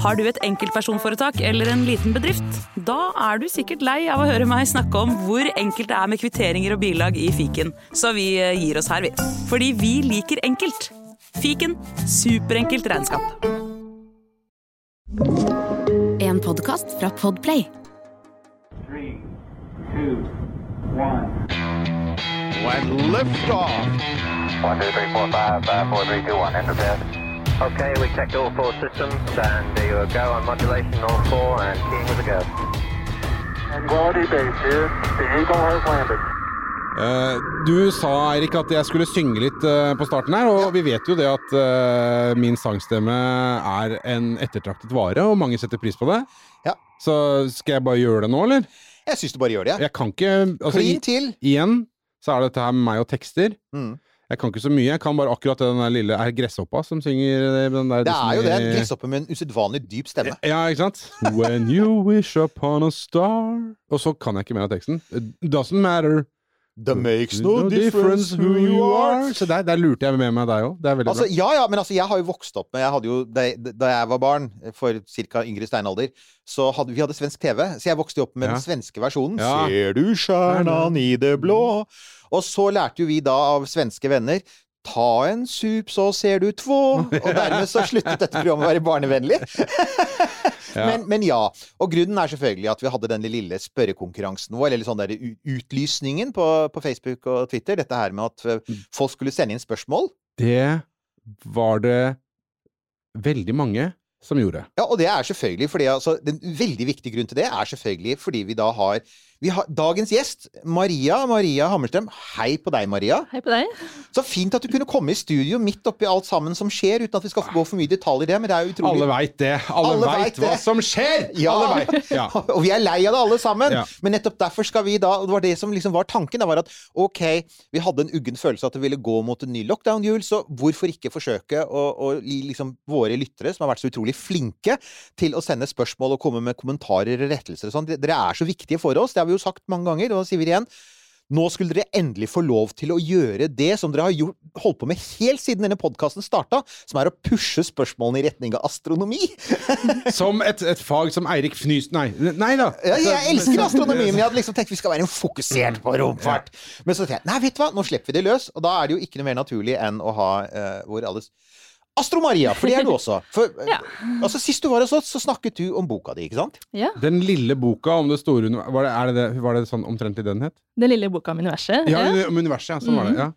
Har du et enkeltpersonforetak eller en liten bedrift? Da er du sikkert lei av å høre meg snakke om hvor enkelt det er med kvitteringer og bilag i fiken, så vi eh, gir oss her, vi. Fordi vi liker enkelt. Fiken superenkelt regnskap. En podkast fra Podplay. Three, two, one. When liftoff. One, two, three, four, five, five, four, three, two, one. Okay, we checked all four systems, and there you go on modulation, all four, and keying with a go. Tranquility base here. The Eagle has landed. Uh, du sa, Erik, at jeg skulle synge litt uh, på starten her, og vi vet jo det at uh, min sangstemme er en ettertraktet vare, og mange setter pris på det. Ja. Så skal jeg bare gjøre det nå, eller? Jeg syns du bare gjør det. Ja. Jeg kan ikke altså, Klin til. Igjen så er dette her med meg og tekster. Mm. Jeg kan ikke så mye. Jeg kan bare akkurat den der lille Er Gresshoppa som synger den der Det er jo det. En gresshoppe med en usedvanlig dyp stemme. Ja, ikke sant? When you wish upon a star Og så kan jeg ikke mer av teksten. It doesn't matter. The makes no difference who you are. Så der, der lurte jeg med meg deg òg. Det er veldig Altså, bra. ja, ja, men altså, jeg har jo vokst opp med jeg hadde jo, Da, da jeg var barn, for ca. yngre steinalder, så hadde vi hadde svensk TV. Så jeg vokste jo opp med Ja. den svenske versjonen. Ja. Ser du stjernan i det blå? Og så lærte jo vi da av svenske venner Ta en sup, så ser du två. Og dermed så sluttet dette programmet å være barnevennlig. Ja. Men, men ja. Og grunnen er selvfølgelig at vi hadde den lille spørrekonkurransen vår, eller sånn der utlysningen på, på Facebook og Twitter. Dette her med at eh, folk skulle sende inn spørsmål. Det var det veldig mange som gjorde. Ja, og det er selvfølgelig fordi altså, Den veldig viktige grunn til det er selvfølgelig fordi vi da har har dagens gjest, Maria Maria Hammerstrøm. Hei på deg, Maria. Hei på deg. Så fint at du kunne komme i studio midt oppi alt sammen som skjer, uten at vi skal få gå for mye detalj i det. Men det er jo utrolig Alle veit det. Alle, Alle veit vet hva som skjer! Ja. Alle vet. Ja. Og vi er lei av det alle sammen. Ja. Men nettopp derfor skal vi da og Det var det som liksom var tanken. Det var at ok, vi hadde en uggen følelse at det ville gå mot en ny lockdown-jul, så hvorfor ikke forsøke å, å liksom våre lyttere, som har vært så utrolig flinke til å sende spørsmål og komme med kommentarer og rettelser og sånn, dere er så viktige for oss. Det har vi jo sagt mange ganger, og da sier vi det igjen. Nå skulle dere endelig få lov til å gjøre det som dere har gjort, holdt på med helt siden denne podkasten starta, som er å pushe spørsmålene i retning av astronomi. Som et, et fag som Eirik Fnys... Nei, nei da. Ja, jeg elsker astronomi, men jeg hadde liksom tenkt vi skal være fokusert på romfart. Men så tenkte jeg nei, vet du hva, nå slipper vi det løs. Og da er det jo ikke noe mer naturlig enn å ha uh, vår alles Astro-Maria, for det er du også. For, eh, Ja. altså, Sist du var hos oss, så snakket du om boka di, ikke sant? Ja. Den lille boka om det store uni- Var det, er det, det, var det sånn omtrent i den het? Den lille boka om universet. Ja, Ja. om universet. Ja, sånn var det. Ja.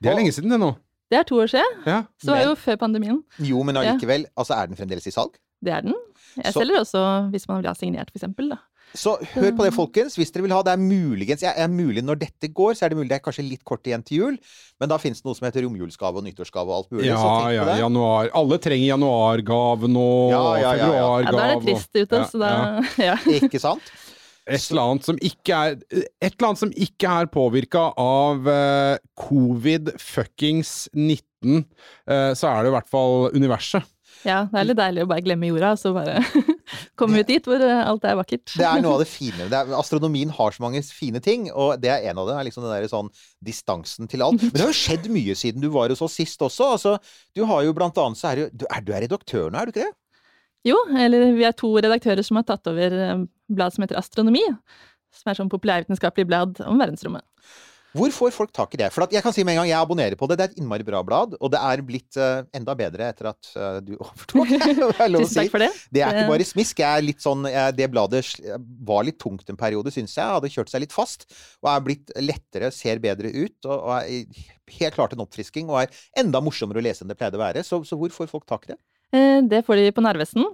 Det er lenge siden, det nå. Det er to år siden. Ja. Så var det jo før pandemien. Jo, men allikevel. Altså, er den fremdeles i salg? Det er den. Jeg Så- selger også hvis man vil ha signert, for eksempel. Da. Så hør på det, folkens. Hvis dere vil ha det, er muligens jeg, er mulig Når dette går, så er det mulig det er kanskje litt kort igjen til jul. Men da finnes det noe som heter romjulsgave og nyttårsgave og alt mulig. Ja, så ja, januar. Alle trenger januargave nå. Ja, ja, ja, ja. Ja, da er det trist ute, så da ja. Ikke sant? Et eller annet som ikke er Et eller annet som ikke er påvirka av uh, covid fuckings 19, uh, så er det i hvert fall universet. ja, det er litt deilig å bare glemme jorda, og så bare komme ut dit hvor eh, alt er vakkert. Det er noe av det fine. Det er, astronomien har så mange fine ting, og det er en av dem. er liksom den der sånn distansen til alt. Men det har jo skjedd mye siden du var hos oss sist også. Altså, du har jo blant annet så er du, du er, du er redaktør nå, er du ikke det? Jo, eller vi er to redaktører som har tatt over eh, blad som heter Astronomi. Som er sånn populærvitenskapelig blad om verdensrommet. Hvor får folk tak i det? For at jeg kan si med en gang, jeg abonnerer på det. Det er et innmari bra blad, og det er blitt uh, enda bedre etter at uh, du overtok. er Tusen takk for det. Det er ikke bare smisk. Er sånn, det bladet var litt tungt en periode, syns jeg. Hadde kjørt seg litt fast. Og er blitt lettere, ser bedre ut. Og, og er helt klart en oppfrisking. Og er enda morsommere å lese enn det pleide å være. Så, så hvor får folk tak i det? Eh, Det får de på Narvesen.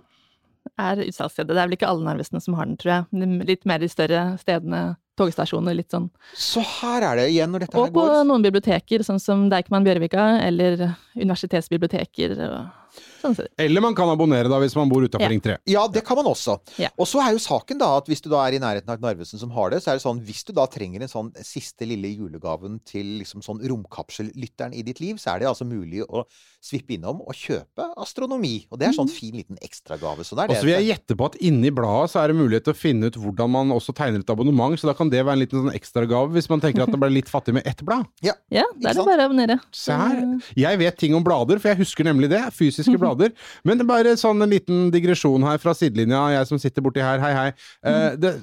Er utsalgsstedet. Det er vel ikke alle Narvesen som har den, tror jeg. Litt mer de større stedene, togstasjoner, litt sånn. Så her er det igjen, når dette Og her på noen biblioteker, sånn som Deichman Bjørvika, eller universitetsbiblioteker. og sånn sett. Eller man kan abonnere da hvis man bor utafor Ja. Ring 3. Ja, det kan man også. Ja. Og så er jo saken da at hvis du da er i nærheten av Narvesen som har det, så er det sånn hvis du da trenger en sånn siste lille julegaven til liksom sånn romkapsellytteren i ditt liv, så er det altså mulig å svippe innom og kjøpe astronomi. Og det er sånn fin liten ekstragave. Så det er Og så vil jeg gjette på at inni bladet så er det mulighet til å finne ut hvordan man også tegner et abonnement, så da kan det være en liten sånn ekstragave hvis man tenker at det ble litt fattig med ett blad. Ja, da er det bare å abonnere. Se her. Jeg vet ting om blader, for jeg husker nemlig det. Fysiske blader. Men det er bare sånn en liten digresjon her fra sidelinja, jeg som sitter borti her, hei hei. Eh, det,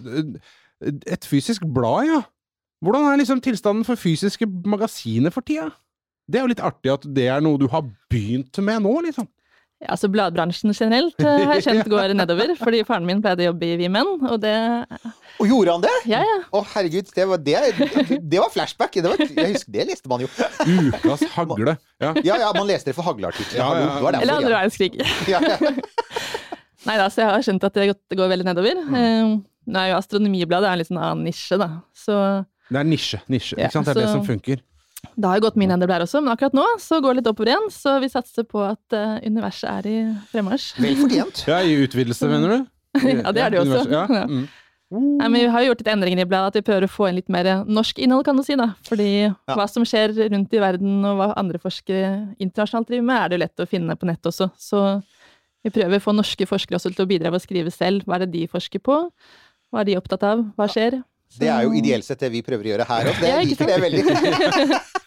et fysisk blad, ja. Hvordan er liksom tilstanden for fysiske magasiner for tida? Det er jo litt artig at det er noe du har begynt med nå, liksom. Ja, altså Bladbransjen generelt eh, har jeg kjent går nedover, fordi faren min pleide å jobbe i Vi Menn, og det Og gjorde han det? Ja, ja. Å, herregud, det var, det, det var flashback. Det var, jeg husker, det leste man jo. Ukas hagle. Ja. Ja, ja, man leste det for hagleartikler. Ja, ja, Eller andre verdenskrig. Ja, ja. Nei da, så jeg har skjønt at det, går veldig nedover. Mm. Eh, Nå er jo Astronomibladet en litt sånn annen nisje, da. Så Det er nisje. nisje Ja, ikke sant? Det er det som funker. Det har jo gått mye nedover der også, men akkurat nå så går det litt oppover igjen. Så vi satser på at uh, universet er i fremmarsj. Vel fortjent. Ja, I utvidelse, mener du? Ja, det er det jo også. Ja. Ja. Mm. Nei, men Vi har jo gjort litt endringer i bladet, at vi prøver å få inn litt mer norsk innhold, kan du si. da. Fordi hva som skjer rundt i verden, og hva andre forskere internasjonalt driver med, er det jo lett å finne på nett også. Så vi prøver å få norske forskere også til å bidra ved å skrive selv. Hva er det de forsker på? Hva er de opptatt av? Hva skjer? Det er jo ideelt sett det vi prøver å gjøre her òg. Det Ja, liker det veldig.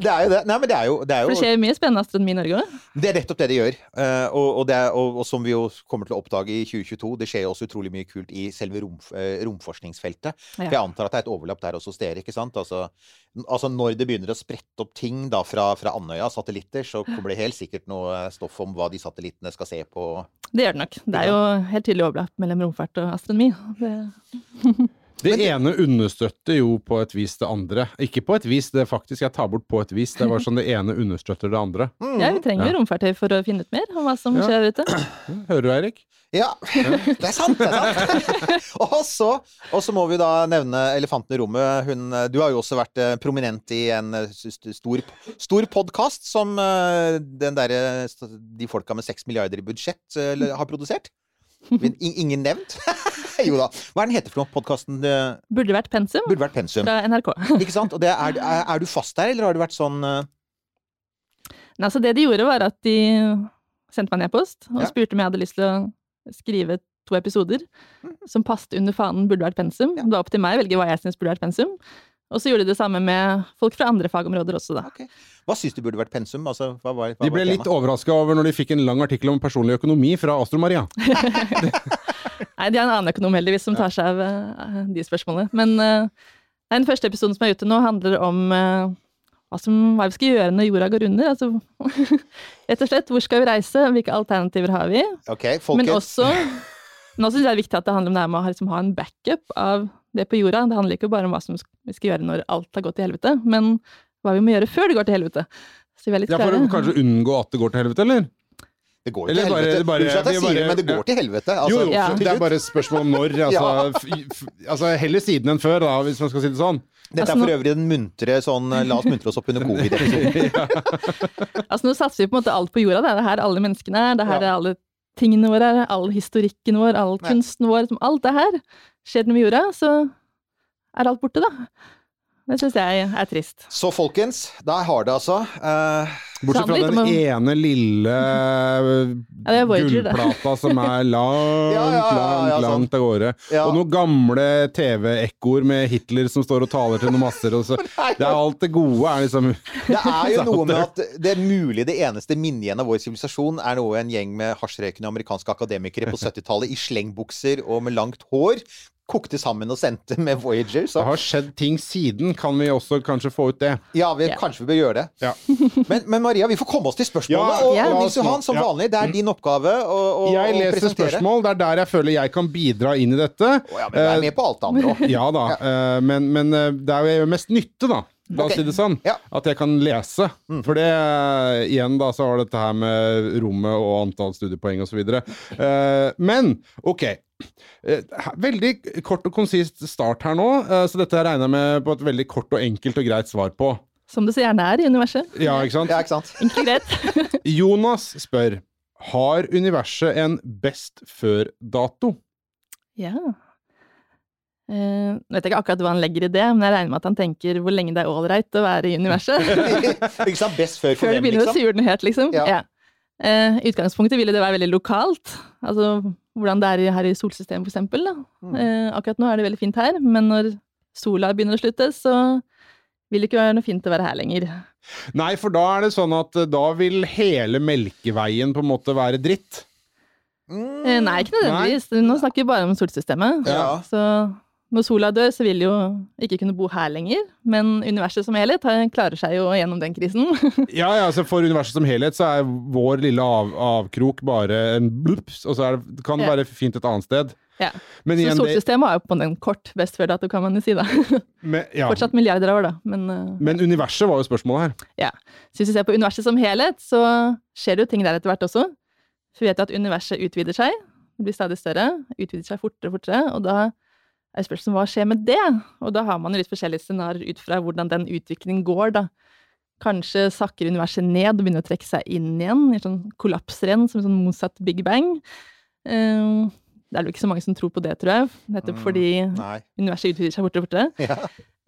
Det er jo det. Nei, men det er jo, det er For det skjer mye spennende astronomi i Norge òg. Det er nettopp det det gjør. Eh, og, og, det er, og, og som vi jo kommer til å oppdage i 2022, det skjer jo også utrolig mye kult i selve rom, eh, romforskningsfeltet. For jeg antar at det er et overlapp der også hos dere, ikke sant? Altså, altså når det begynner å sprette opp ting da fra, fra Andøya, satellitter, så kommer det helt sikkert noe stoff om hva de satellittene skal se på. Det gjør det nok. Det er jo helt tydelig overlapp mellom romfart og astronomi. Det, Det ene understøtter jo på et vis det andre. Ikke på et vis, det faktisk jeg tar bort på et vis. Det var sånn det ene understøtter det andre. ja, vi trenger jo romfartøy for å finne ut mer om hva som Ja. skjer der ute. Hører du, Eirik? Ja, det er sant! det er sant. og, så, og så må vi da nevne elefanten i rommet. Hun, du har jo også vært eh, prominent i en eh, st- st- stor, stor podkast som eh, den derre De folka med seks milliarder i budsjett har produsert. Men ingen nevnt? jo da. Hva er den heter for noe? Podkasten Burde vært pensum burde vært pensum. fra NRK. Ikke sant? Og det er, er, du fast der, eller har du vært sånn uh... Nei, altså det de gjorde, var at de sendte meg en e-post og Ja. spurte om jeg hadde lyst til å skrive to episoder som passet under fanen burde vært pensum. Ja. Det var opp til meg å velge hva jeg syns burde vært pensum. Og så gjorde de det samme med folk fra andre fagområder også, da. Okay. Hva syns du burde vært pensum? Altså, hva var, hva De ble var litt overraska over når de fikk en lang artikkel om personlig økonomi fra Astro Maria. Nei, de har en annen økonom heldigvis som tar seg av uh, de spørsmålene. Men uh, den første episoden som er ute nå, handler om uh, hva, som, hva vi skal gjøre når jorda går under. Altså, rett og slett, hvor skal vi reise? Hvilke alternativer har vi? Ok, folket. Men også Nå syns jeg det er viktig at det handler om det her med å liksom, ha en backup av det på jorda. Det handler ikke bare om hva som vi skal gjøre når alt har gått til helvete, men hva vi må gjøre før det går til helvete. Så vi er litt Ja, For å kanskje unngå at det går til helvete, eller? Det går Eller til helvete. bare- Unnskyld at jeg sier det, men det går til helvete. Altså, jo, jo, Ja. det er bare et spørsmål om når. Altså, f- f- altså heller siden enn før, da, hvis man skal si det sånn. Dette Altså, er for nå- øvrig den muntre sånn La oss muntre oss opp under covid-episoden. Altså, nå satser vi på en måte alt på jorda. Det er det her alle menneskene er. Det her Ja. er alle tingene våre er. All historikken vår, all kunsten vår. Alt det her. Skjer noe med jorda, så er alt borte, da. Det syns jeg er trist. Så folkens, der har det altså. Eh, Bortsett fra den ene lille det. gullplata som er langt, Ja, ja, ja, langt, ja, langt av gårde. ja. Og noen gamle TV-ekkoer med Hitler som står og taler til noen masser. Og så. Det er alt det gode er liksom Det er jo noe med at det er mulig det eneste minnet igjen av vår sivilisasjon er noe en gjeng med hasjrøykende amerikanske akademikere på 70-tallet i slengbukser og med langt hår kokte sammen og sendte med Voyager. Det har skjedd ting siden, kan vi også kanskje få ut det. ja, vi, yeah. kanskje vi bør gjøre det. Ja. Men, men Maria, vi får komme oss til spørsmålet. Ja, og, ja. og Nils Johan, som Ja. vanlig, det er din oppgave å, å, Jeg leser presentere. spørsmål, det er der jeg føler jeg kan bidra inn i dette. Oh, ja, men du er med på alt andre òg. Ja da, eh, men, men eh, det er jo mest nytte, da. La oss si det sånn. Ja. At jeg kan lese. For det, eh, igjen da, så har dette her med rommet og antall studiepoeng osv. Uh, men ok. Eh, veldig kort og konsist start her nå, eh, så dette regner jeg med på et veldig kort og enkelt og greit svar på. Som det så gjerne er i universet. Ja, ikke sant? Ja, ikke sant? Enkelt og greit. Jonas spør Har universet en best før-dato? Ja. Uh, vet jeg ikke akkurat hva han legger i det, men jeg regner med at han tenker hvor lenge det er ålreit å være i universet. ikke sant? Best før Før det begynner å liksom? sure den helt, liksom. Ja. Ja. Eh, utgangspunktet ville det være veldig lokalt. Altså hvordan det er her i solsystemet, for eksempel. Mm. Eh, akkurat nå er det veldig fint her, men når sola begynner å slutte, så vil det ikke være noe fint å være her lenger. Nei, for da er det sånn at eh, da vil hele Melkeveien på en måte være dritt. Eh, Nei, ikke nødvendigvis. Nå snakker vi bare om solsystemet. Ja. Så når sola dør, så vil jo ikke kunne bo her lenger. Men universet som helhet klarer seg jo gjennom den krisen. Ja, ja, altså For universet som helhet så er vår lille av, avkrok bare en blups, og så det, kan det Ja. være fint et annet sted. Ja. Men Så det, solsystemet er jo på den kort best før dato, kan man jo si da. men, ja. Fortsatt milliarder av år, da. Men, uh... men universet var jo spørsmålet her. ja. Så hvis vi ser på universet som helhet, så skjer det jo ting der etter hvert også. For vi vet jo at universet utvider seg, det blir stadig større, utvider seg fortere og fortere, og da er spørsmålet hva skjer med det? Og da har man jo litt forskjellige scenarioer ut fra hvordan den utviklingen går, da. Kanskje sakker universet ned og begynner å trekke seg inn igjen, i sånn kollapsrenn, som en sånn motsatt big bang. Eh, det er vel ikke så mange som tror på det, tror jeg, nettopp Mm. fordi Nei. universet utvider seg fortere og fortere. Ja.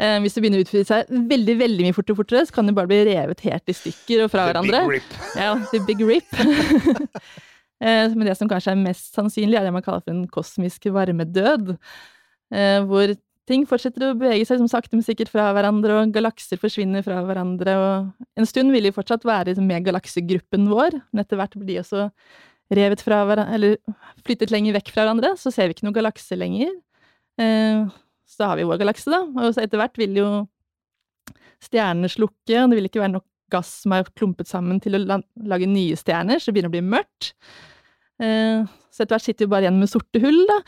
Eh, hvis det begynner å utvide seg veldig veldig mye fortere, og fortere, så kan det bare bli revet helt i stykker og fra hverandre. Big rip. Ja, the big rip. Eh, Men det som kanskje er mest sannsynlig, er det man kaller for en kosmisk varmedød. Eh, Hvor ting fortsetter å bevege seg som sakte, men sikkert fra hverandre, og galakser forsvinner fra hverandre. Og en stund vil de fortsatt være med galaksegruppen vår, men etter hvert blir de også revet fra hverandre, eller flyttet lenger vekk fra hverandre, så ser vi ikke noen galakse lenger. Eh, Så har vi vår galakse, da. Og etter hvert vil jo stjernene slukke, og det vil ikke være nok gass som er klumpet sammen til å lage nye stjerner, så det begynner å bli mørkt. Så etter hvert sitter vi bare igjen med sorte hull, da.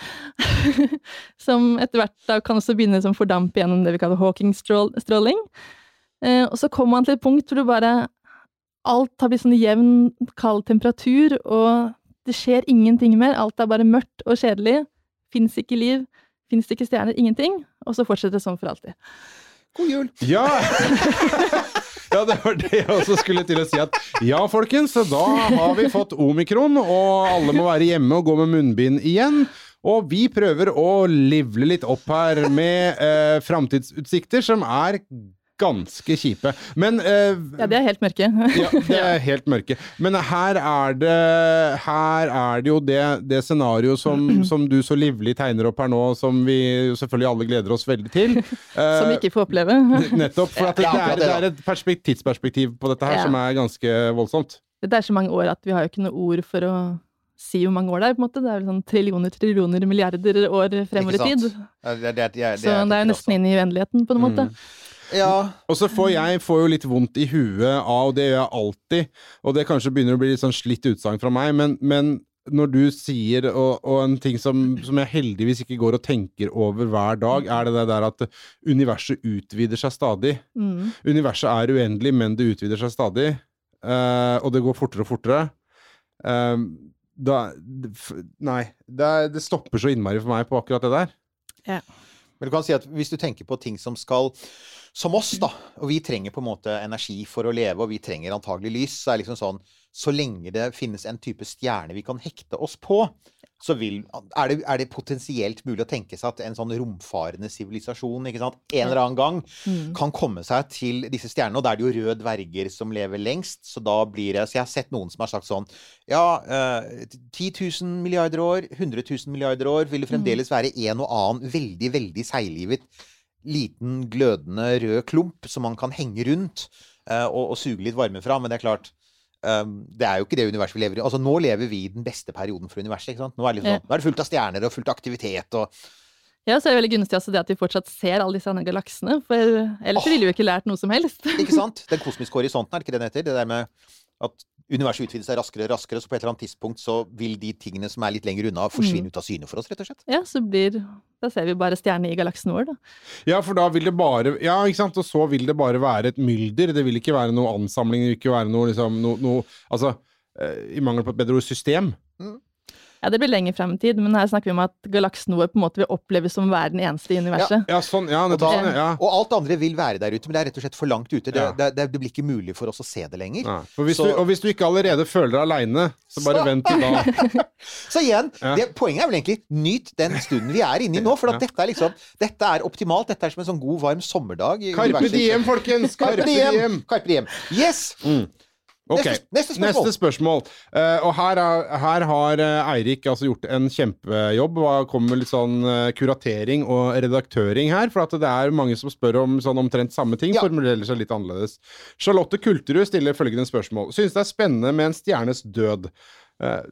Som etter hvert da kan også begynne som fordampe gjennom det vi kaller Hawking-stråling. Eh, Og så kommer man til et punkt hvor du bare Alt har blitt sånn jevn, kald temperatur, og det skjer ingenting mer. Alt er bare mørkt og kjedelig. Fins ikke liv, fins ikke stjerner, ingenting. Og så fortsetter det sånn for alltid. God jul! Ja! ja, det var det jeg også skulle til å si. at Ja, folkens, da har vi fått omikron, og alle må være hjemme og gå med munnbind igjen. Og vi prøver å livle litt opp her med eh, framtidsutsikter som er ganske kjipe. Men eh, Ja, de er helt mørke. ja, det er helt mørke. Men her er det, her er det jo det, det scenarioet som, som du så livlig tegner opp her nå, som vi selvfølgelig alle gleder oss veldig til. Som vi Eh, ikke får oppleve. Nettopp. For at det, det, er, det det, er et perspek tidsperspektiv på dette her Ja. som er ganske voldsomt. Det er så mange år at vi har jo ikke noe ord for å si hvor mange år det er. på en måte. Det er vel sånn trillioner, trillioner, milliarder år fremover i tid. Det, det, det, Så det er jo nesten inn i uendeligheten, på en måte. Ja. Og så får jeg får jo litt vondt i huet av, og det gjør jeg alltid, og det kanskje begynner å bli litt sånn slitt utsagn fra meg, men, men når du sier, og, og en ting som, som jeg heldigvis ikke går og tenker over hver dag, er det det der at universet utvider seg stadig. Mm. Universet er uendelig, men det utvider seg stadig. uh, og det går fortere og fortere. Uh, da f- Nei. Det, det stopper så innmari for meg på akkurat det der. Men du kan si at hvis du tenker på ting som skal Som oss, da. Og vi trenger på en måte energi for å leve, og vi trenger antagelig lys. Så er det liksom sånn Så lenge det finnes en type stjerne vi kan hekte oss på, så vil, er, det, er det potensielt mulig å tenke seg at en sånn romfarende sivilisasjon ikke sant, en eller annen gang Mm. kan komme seg til disse stjernene. Og da er det jo røde dverger som lever lengst. Så da blir det Så jeg har sett noen som har sagt sånn Ja, eh, 10 000 milliarder år, 100 000 milliarder år vil det fremdeles være en og annen veldig, veldig seiglivet liten, glødende rød klump som man kan henge rundt uh, og, og suge litt varme fra. Men det er klart um, det er jo ikke det universet vi lever i. Altså Nå lever vi i den beste perioden for universet. Nå er det, liksom, Ja. sånn, nå er det fullt av stjerner og fullt av aktivitet. og Ja, så er det veldig gunstig altså det at vi fortsatt ser alle disse andre galaksene, for ellers oh. ville vi jo ikke lært noe som helst. Ikke sant? Den kosmiske horisonten, er det ikke det den heter? Det der med at universet utvider seg raskere og raskere, så på et eller annet tidspunkt så vil de tingene som er litt lenger unna, forsvinne ut av syne for oss, rett og slett. Ja, så blir Da ser vi bare stjerner i galaksen vår, da. Ja, for da vil det bare Ja, ikke sant, og så vil det bare være et mylder. Det vil ikke være noe ansamling, det vil ikke være noe liksom noe, noe Altså, eh, i mangel på et bedre ord, system. Ja, det blir lenger frem i tid, men her snakker vi om at galaksen vår på en måte vil oppleves som å være den eneste i universet. Ja, sånn. Ja, Og, nettopp. sånn, ja. og alt andre vil være der ute, men det er rett og slett for langt ute. Det, Ja. det, det, blir ikke mulig for oss å se det lenger. Ja. For hvis Så- du, og hvis du ikke allerede føler deg aleine, så bare Så- vent til da. Så igjen, Ja. det, poenget er vel egentlig nyt den stunden vi er inne i nå. For at Ja. dette er liksom Dette er optimalt. Dette er som en sånn god, varm sommerdag. Karpe diem, folkens! Carpe diem! Karpe diem. Yes! Mm. Ok, Neste, neste spørsmål. Neste spørsmål. Uh, og her, er, her har eh, Eirik altså gjort en kjempejobb. og kommer litt sånn eh, kuratering og redaktøring her. For at det er mange som spør om sånn omtrent samme ting, Ja. formulerer seg litt annerledes. Charlotte Kulterud stiller følgende spørsmål. Synes det er spennende med en stjernes død. Eh,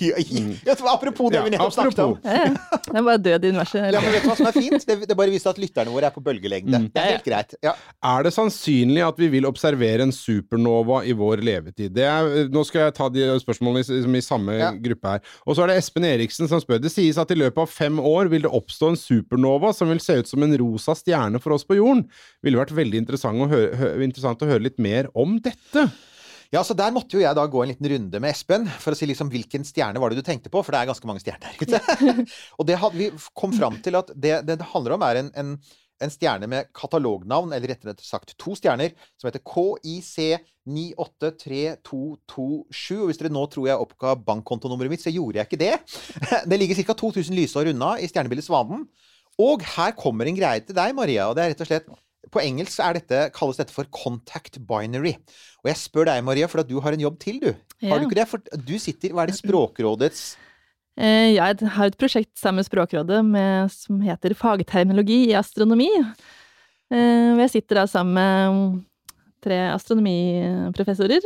Ja, ja, apropos det Ja, vi nettopp snakket om. Det er bare død i universet. Ja, men vet du hva som er fint? Det, det bare viser at lytterne våre er på bølgelengde. Det er helt greit. Ja. Er det sannsynlig at vi vil observere en supernova i vår levetid? Det er, nå skal jeg ta de spørsmålene i, liksom i samme Ja. gruppe her. Og så er det Espen Eriksen som spør. Det sies at i løpet av fem år vil det oppstå en supernova som vil se ut som en rosa stjerne for oss på jorden. Ville vært veldig interessant å høre, interessant å høre litt mer om dette. Ja, så Der måtte jo jeg da gå en liten runde med Espen for å si liksom hvilken stjerne var det du tenkte på, for det er ganske mange stjerner der ute. og det hadde, vi kom fram til at det det, det handler om, er en, en, en stjerne med katalognavn, eller rettere sagt to stjerner, som heter KIC 983227. Og hvis dere nå tror jeg oppga bankkontonummeret mitt, så gjorde jeg ikke det. Det ligger ca. 2000 lysår unna i stjernebildet Svanen. Og her kommer en greie til deg, Maria, og det er rett og slett på engelsk er dette, kalles dette for contact binary. Og jeg spør deg, Maria, for at du har en jobb til, du. Har du ikke det? For du sitter Hva er det Språkrådets Eh, Jeg har et prosjekt sammen med Språkrådet med, som heter Fagterminologi i astronomi. Eh, Jeg sitter da sammen med tre astronomiprofessorer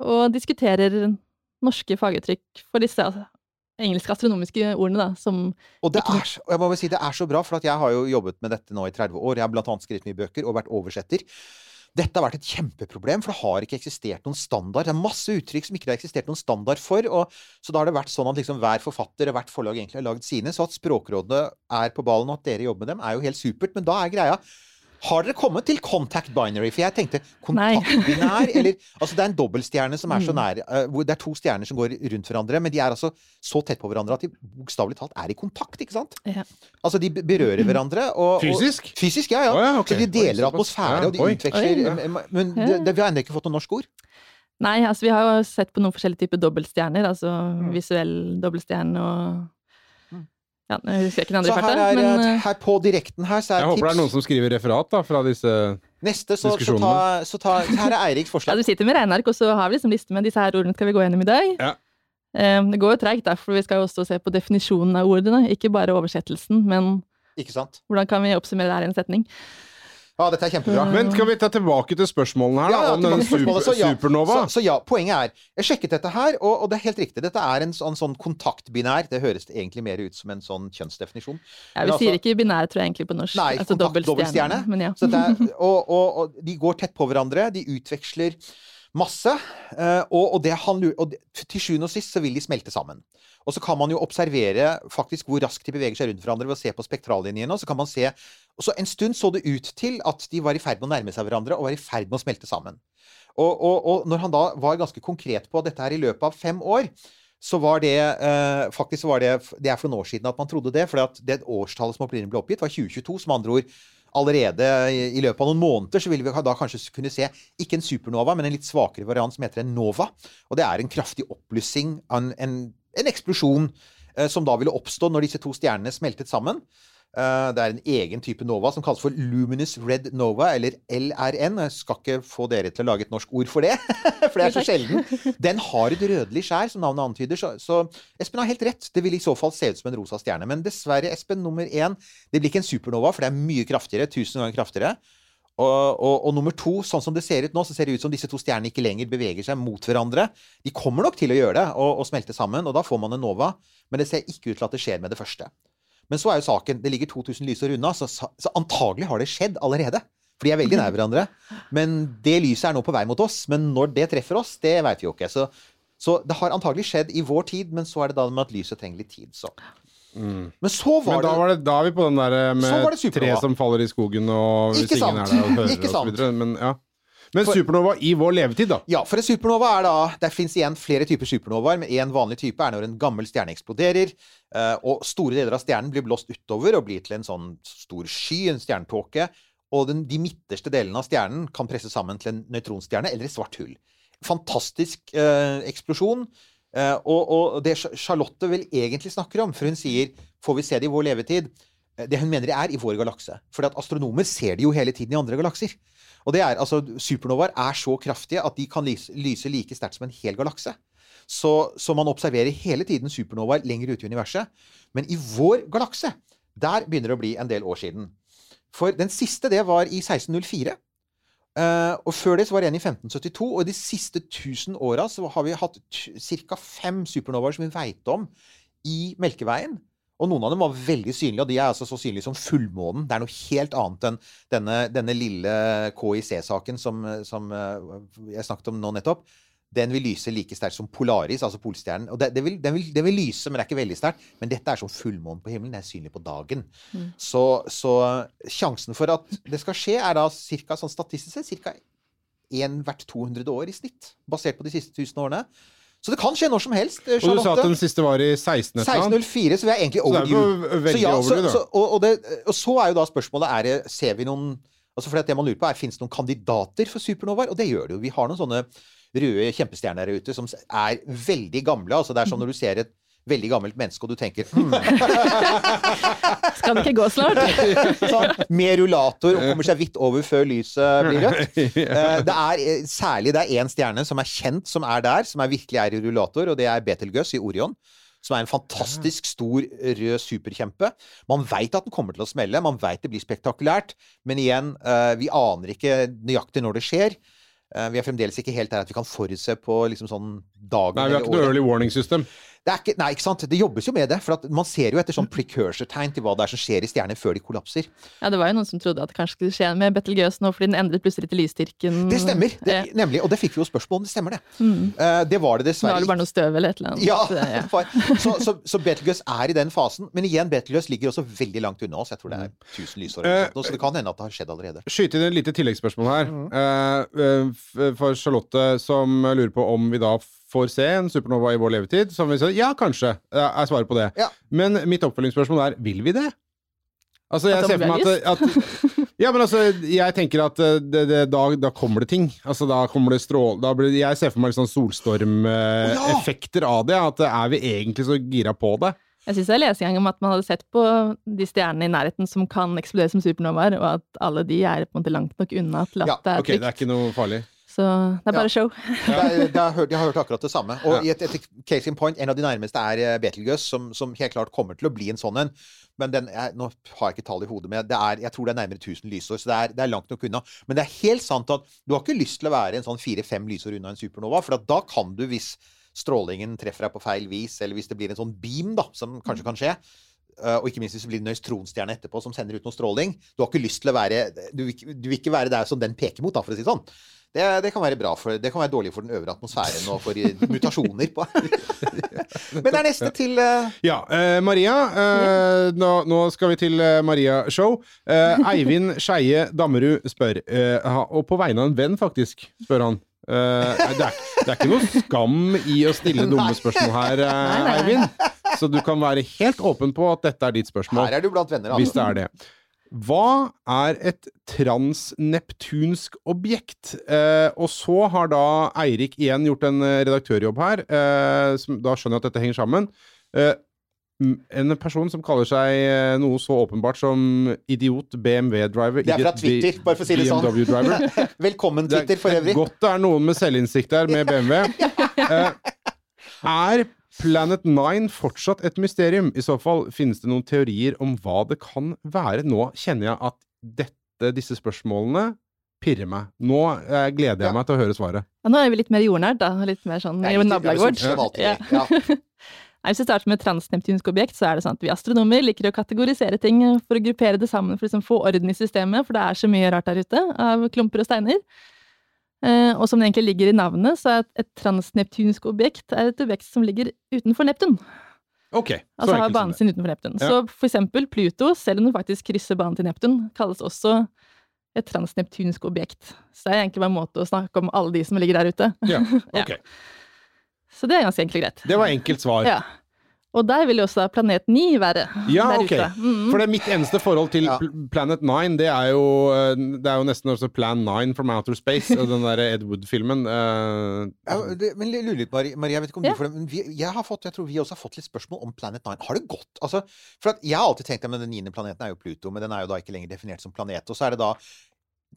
og diskuterer norske faguttrykk for disse engelske astronomiske ordene, da, som Og det er, jeg må si det er så bra, for at jeg har jo jobbet med dette nå i 30 år. Jeg har blant annet skrevet mye bøker og vært oversetter. Dette har vært et kjempeproblem, for det har ikke eksistert noen standard. Det er masse uttrykk som ikke det har eksistert noen standard for. Og, så da har det vært sånn at liksom hver forfatter og hvert forlag egentlig har lagd sine. Så at Språkrådet er på ballen, og at dere jobber med dem, er jo helt supert. Men da er greia Har dere kommet til contact binary? For jeg tenkte kontaktbinær, eller Altså det er en dobbeltstjerne som er så Mm. nær eh, Det er to stjerner som går rundt hverandre, men de er altså så tett på hverandre at de bokstavelig talt er i kontakt, ikke sant? Ja. Altså de berører hverandre og, og Fysisk? Fysisk, ja, ja. Oh, ja, okay. Så de deler atmosfære, Ja, og de utveksler Men det, det, vi har ennå ikke fått noe norsk ord. Nei, altså vi har jo sett på noen forskjellige typer dobbeltstjerner, altså Mm. visuell dobbeltstjerne og Ja, jeg husker ikke den andre farta, men eh, eh, her på direkten her, så er Jeg håper det er noen som skriver referat da, fra disse Neste, så, så, ta, så ta Her er Eiriks ja, forslag. du sitter med regneark, og så har vi liksom liste med disse her ordene skal vi gå gjennom i dag. Ja. Um, Det går jo treigt, for vi skal jo også se på definisjonen av ordene, ikke bare oversettelsen, men Ikke sant? hvordan kan vi oppsummere det her i en setning? Ja, dette er kjempebra. Men skal vi ta tilbake til spørsmålene her, da? Om denne super. Så ja, supernova? Så, så ja, poenget er Jeg sjekket dette her, og, og det er helt riktig. Dette er en sånn, sånn kontaktbinær. Det høres egentlig mer ut som en sånn kjønnsdefinisjon. Ja, vi vi sier altså- ikke binær, tror jeg egentlig på norsk. Nei, altså kontakt- dobbeltstjerne. Men ja. Er, og, og, og de går tett på hverandre. De utveksler masse. eh, Og, og, det han, og til sjuende og sist så vil de smelte sammen. Og så kan man jo observere faktisk hvor raskt de beveger seg rundt hverandre ved å se på spektrallinjene. Og så kan man se og så En stund så det ut til at de var i ferd med å nærme seg hverandre og var i ferd med å smelte sammen. Og, og, og når han da var ganske konkret på dette her i løpet av fem år, så var det eh, faktisk var det, det er for noen år siden at man trodde det. For det årstallet som opprinnelig ble oppgitt, var 2022. Som andre ord allerede i, i løpet av noen måneder så ville vi da kanskje kunne se ikke en supernova, men en litt svakere variant som heter en nova. Og det er en kraftig oppblussing en, en, en eksplosjon eh, som da ville oppstå når disse to stjernene smeltet sammen. Eh, Det er en egen type nova som kalles for Luminous Red Nova, eller LRN. Jeg skal ikke få dere til å lage et norsk ord for det, for det er så sjelden. Den har et rødlig skjær, som navnet antyder. Så, så Espen har helt rett. Det vil i så fall se ut som en rosa stjerne. Men dessverre, Espen, nummer én, det blir ikke en supernova, for det er mye kraftigere. Tusen ganger kraftigere. Og, og, og nummer to, sånn som det ser ut nå, så ser det ut som disse to stjernene ikke lenger beveger seg mot hverandre. De kommer nok til å gjøre det, og, og smelte sammen, og da får man en nova. Men det ser ikke ut til at det skjer med det første. Men så er jo saken Det ligger 2000 lysår unna, så, så antagelig har det skjedd allerede. For de er veldig nær hverandre. Men det lyset er nå på vei mot oss. Men når det treffer oss, det veit vi jo ikke. Så, så det har antagelig skjedd i vår tid, men så er det da med at lyset trenger litt tid. Så. Men så var Men da, var det, da er vi på den der eh, med tre som faller i skogen, og hvis ingen er der og hører Ikke sant. videre. Men, ja. men For- supernova i vår levetid, da? Ja, for en supernova er da Det fins igjen flere typer supernovaer, men én vanlig type er når en gammel stjerne eksploderer, eh, og store deler av stjernen blir blåst utover og blir til en sånn stor sky, en stjernetåke. Og den, de midterste delene av stjernen kan presses sammen til en nøytronstjerne eller et svart hull. Fantastisk eh, eksplosjon. Eh, og, og det Charlotte vel egentlig snakker om, for hun sier 'får vi se det i vår levetid', eh, det hun mener er i vår galakse. For astronomer ser det jo hele tiden i andre galakser. Og det er, altså, Supernovaer er så kraftige at de kan lyse like sterkt som en hel galakse. Så, så man observerer hele tiden supernovaer lenger ute i universet. Men i vår galakse, der begynner det å bli en del år siden. For den siste, det var i 1604. Eh, og før det så var det en i 1572. Og i de siste 1000 åra har vi hatt ca. fem supernovaer som vi veit om i Melkeveien. Og noen av dem var veldig synlige, og de er altså så synlige som fullmånen. Det er noe helt annet enn denne, denne lille KIC-saken som, som eh, jeg snakket om nå nettopp. Den vil lyse like sterkt som Polaris, altså Polstjernen. Og det, det vil, den, vil, den, vil, lyse, men det er ikke veldig sterkt. Men dette er som fullmånen på himmelen. Det er synlig på dagen. Mm. Så, så, sjansen for at det skal skje, er da cirka, sånn statistisk sett ca. én hvert 200 år i snitt. Basert på de siste 1000 årene. Så det kan skje når som helst. Charlotte. Og du sa at den siste var i 16. 1604, så vi er egentlig overdue. Så, ja, så, så, og, og, og, så er jo da spørsmålet er det, Ser vi noen altså for det man lurer på er, Fins det noen kandidater for supernovaer? Og det gjør det jo. Vi har noen sånne røde kjempestjerner der ute som er veldig gamle. altså Det er som når du ser et veldig gammelt menneske, og du tenker hm. Skal det ikke gå snart? sånn, med rullator og kommer seg vidt over før lyset blir rødt. Eh, det er eh, særlig det er én stjerne som er kjent som er der, som er virkelig er i rullator, og det er Betelgøs i Orion. Som er en fantastisk stor rød superkjempe. Man veit at den kommer til å smelle, man veit det blir spektakulært, men igjen, eh, vi aner ikke nøyaktig når det skjer. Vi er fremdeles ikke helt der at vi kan forutse på liksom sånn dagen Nei, vi har ikke noe early warning system. Det er ikke, nei, ikke sant? Det jobbes jo med det. For man ser jo etter sånn precursor-tegn til hva det er som skjer i stjerner før de kollapser. Ja, det var jo noen som trodde at det kanskje skulle skje med Betelgeuse nå, fordi den endret plutselig til lysstyrken. Det stemmer, det, nemlig. Og det fikk vi jo spørsmål om det stemmer, det. Mm. Uh, det var det dessverre Nå er det bare noe støv eller et eller annet. Ja, ja. så, så, så Betelgeuse er i den fasen. Men igjen, Betelgeuse ligger også veldig langt unna oss. Jeg tror det er 1000 lysår. Uh, så det kan hende at det har skjedd allerede. Skyte inn et lite tilleggsspørsmål her. Mm. Uh, for Charlotte, som lurer på om vi da får se en supernova i vår levetid, som vi sier ja, kanskje, Jeg svarer på det. Ja. Men mitt oppfølgingsspørsmål er vil vi det? Altså, jeg ser for meg at, at, Ja, men altså, jeg tenker at eh, det, det, da, da, kommer det ting. Altså, da kommer det strål... Blir, jeg ser for meg sånn solstormeffekter av det. At er vi egentlig så gira på det? Jeg syns jeg leste en gang om at man hadde sett på de stjernene i nærheten som kan eksplodere som supernovaer, og at alle de er på en måte langt nok unna til at ja, det er trygt. Okay, det er ikke noe farlig. Så det er bare show. Ja. Det jeg, har hørt, jeg, har hørt, akkurat det samme. Og i et, et, case in point, en av de nærmeste er Betelgøs, Betelgeuse, som, som, helt klart kommer til å bli en sånn en. Men den, jeg, nå har jeg ikke tall i hodet, men er, jeg tror det er nærmere 1000 lysår. Så det er, det er, langt nok unna. Men det er helt sant at du har ikke lyst til å være en sånn fire-fem lysår unna en supernova. For da kan du, hvis strålingen treffer deg på feil vis, eller hvis det blir en sånn beam, da, som kanskje kan skje, eh, og ikke minst hvis det blir en nøystronstjerne etterpå som sender ut noe stråling. Du har ikke lyst til å være Du vil, du vil ikke være der som den peker mot, da, for å si det sånn. Det, det, kan være bra for, det kan være dårlig for den øvre atmosfæren og for mutasjoner. På. Men det er neste til uh... Ja. Uh, Maria. Uh, nå, nå, skal vi til Maria-show. Eivind Skeie Dammerud spør, og på vegne av en venn, faktisk, spør han. det, er, det, er, ikke noe skam i å stille dumme spørsmål her, Eivind. Så du kan være helt åpen på at dette er ditt spørsmål. Her er du blant venner, altså. Hvis det er det. Hva er et transneptunsk objekt? Eh, og så har da Eirik igjen gjort en eh, redaktørjobb her. Eh, som, da skjønner jeg at dette henger sammen. Eh, en person som kaller seg eh, noe så åpenbart som idiot BMW-driver. Det er fra Twitter, bare for å si det sånn. Velkommen, Twitter, for øvrig. Det er godt det er noen med selvinnsikt der, med BMW. Eh, er Planet Nine fortsatt et mysterium? I så fall finnes det noen teorier om hva det kan være. Nå kjenner jeg at dette, disse spørsmålene pirrer meg. Nå eh, gleder jeg ja. meg til å høre svaret. Ja, nå er vi litt mer jordnært, da. Litt mer sånn i nabolaget vårt. Ja. Hvis vi starter med transneptunsk objekt, så er det sånn at vi astronomer liker å kategorisere ting for å gruppere det sammen for å liksom få orden i systemet, for det er så mye rart der ute av klumper og steiner. Eh, og som det egentlig ligger i navnet, så er et, transneptunsk objekt er et objekt som ligger utenfor Neptun. Ok. Så altså har banen sin utenfor Neptun. Ja. Så for eksempel Pluto, selv om den faktisk krysser banen til Neptun, kalles også et transneptunsk objekt. Så det er egentlig bare en måte å snakke om alle de som ligger der ute. Ja, ok. ja. Så det er ganske enkelt og greit. Det var enkelt svar. Ja. Og der vil jo også planet 9 være. Ja, der ok. ute. Mm. For det er mitt eneste forhold til Ja. Planet 9, det er jo, eh, det er jo nesten også Plan 9 from Outer Space, og den der Ed Wood-filmen. Uh... Ja, men lurer litt, Maria, jeg vet ikke om Ja. du får det, men vi, jeg, har fått, jeg tror vi også har fått litt spørsmål om Planet 9. Har det gått? Altså, for at jeg har alltid tenkt at den niende planeten er jo Pluto, men den er jo da ikke lenger definert som planet. Og så er det da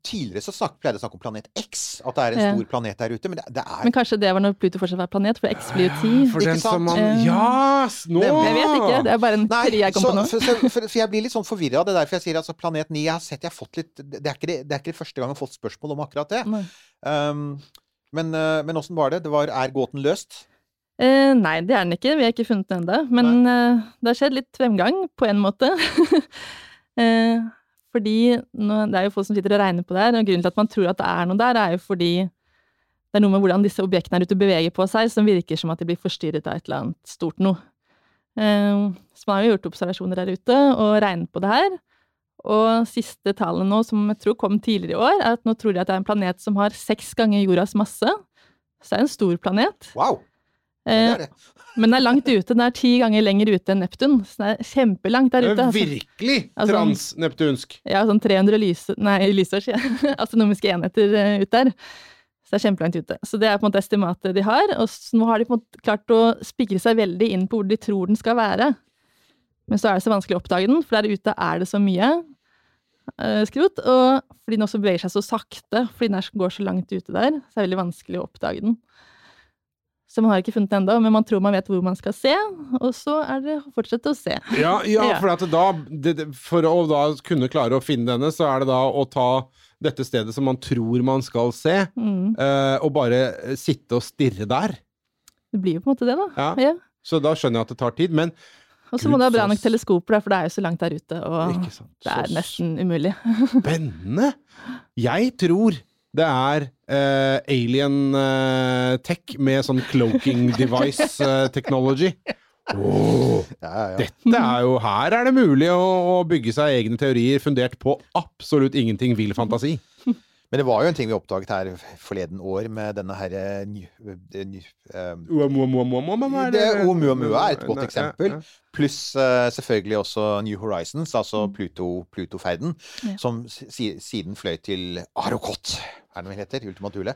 Tidligere så snak, pleide jeg å snakke om planet X, at det er en Ja. stor planet der ute. Men det, det er Men kanskje det var når Pluto fortsatt var planet, for X blir jo ti. For Ikke den som man Eh, Ja! Yes, Nå! No. Jeg vet ikke, det er bare en Nei, teori jeg kom så, på nå. for, for, for jeg blir litt sånn forvirra. Det er derfor jeg sier altså Planet 9 Jeg har sett jeg har fått litt Det er ikke det, det, er ikke det første gang jeg har fått spørsmål om akkurat det. Um, men uh, men åssen var det? det var, er gåten løst? Eh, nei, det er den ikke. Vi har ikke funnet den ennå. Men eh, det har skjedd litt fremgang, på en måte. eh, fordi det er jo folk som sitter og regner på det her, og grunnen til at man tror at det er noe der, er jo fordi det er noe med hvordan disse objektene er ute beveger på seg, som virker som at de blir forstyrret av et eller annet stort noe. Eh, så man har jo gjort observasjoner der ute og regnet på det her. Og siste tallene nå, som jeg tror kom tidligere i år, er at nå tror de at det er en planet som har seks ganger jordas masse. Så det er en stor planet. Wow! Det Eh, det. men den er langt ute. Den er ti ganger lenger ute enn Neptun. Så den er kjempelangt der Det ute. er altså. virkelig Altså- transneptunsk. Ja, sånn 300 lys, nei, lysår, sier jeg. Astronomiske enheter uh, ut der. Så det er kjempelangt ute. Så det er på en måte estimatet de har. Og nå har de på en måte klart å spikre seg veldig inn på hvor de tror den skal være. Men så er det så vanskelig å oppdage den, for der ute er det så mye uh, skrot. Og fordi den også beveger seg så sakte, fordi den går så langt ute der, så er det veldig vanskelig å oppdage den. Så man har ikke funnet det ennå, men man tror man vet hvor man skal se, og så er det å fortsette å se. Ja, ja, Ja. for, at da, det, for å da kunne klare å finne denne, så er det da å ta dette stedet som man tror man skal se, Mm. eh, og bare sitte og stirre der. Det blir jo på en måte det, da. Ja. Ja. Så da skjønner jeg at det tar tid, men Og så må du ha bra nok teleskoper, for det er jo så langt der ute, og det er nesten umulig. spennende! Jeg tror det er uh, alien uh, tech med sånn cloaking device uh, technology. Ja, ja, ja. dette er jo Her er det mulig å, å bygge seg egne teorier fundert på absolutt ingenting vill fantasi. Men det var jo en ting vi oppdaget her forleden år med denne herre Oumuamua er et godt eksempel. Pluss selvfølgelig også New Horizons, altså. Pluto, Pluto-ferden, som siden fløy til Arokot, er det vel heter, Ultima Thule.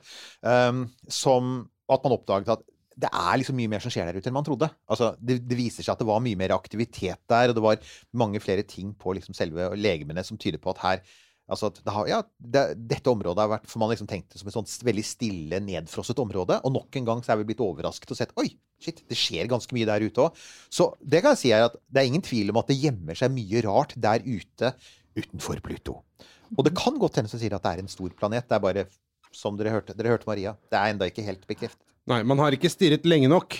Som at man oppdaget at det er liksom mye mer som skjer der ute enn man trodde. Altså, det, det viser seg at det var mye mer aktivitet der, og det var mange flere ting på liksom selve legemene som tyder på at her Altså at det har, ja, det, dette området har vært For man liksom tenkt det som et sånt veldig stille, nedfrosset område. Og nok en gang så er vi blitt overrasket og sett Oi, shit, det skjer ganske mye der ute òg. Så det kan jeg si er at det er ingen tvil om at det gjemmer seg mye rart der ute utenfor Pluto. Og det kan godt hende som sier at det er en stor planet. Det er bare, som dere hørte, dere hørte Maria, det er enda ikke helt bekreftet. Nei, man har ikke stirret lenge nok.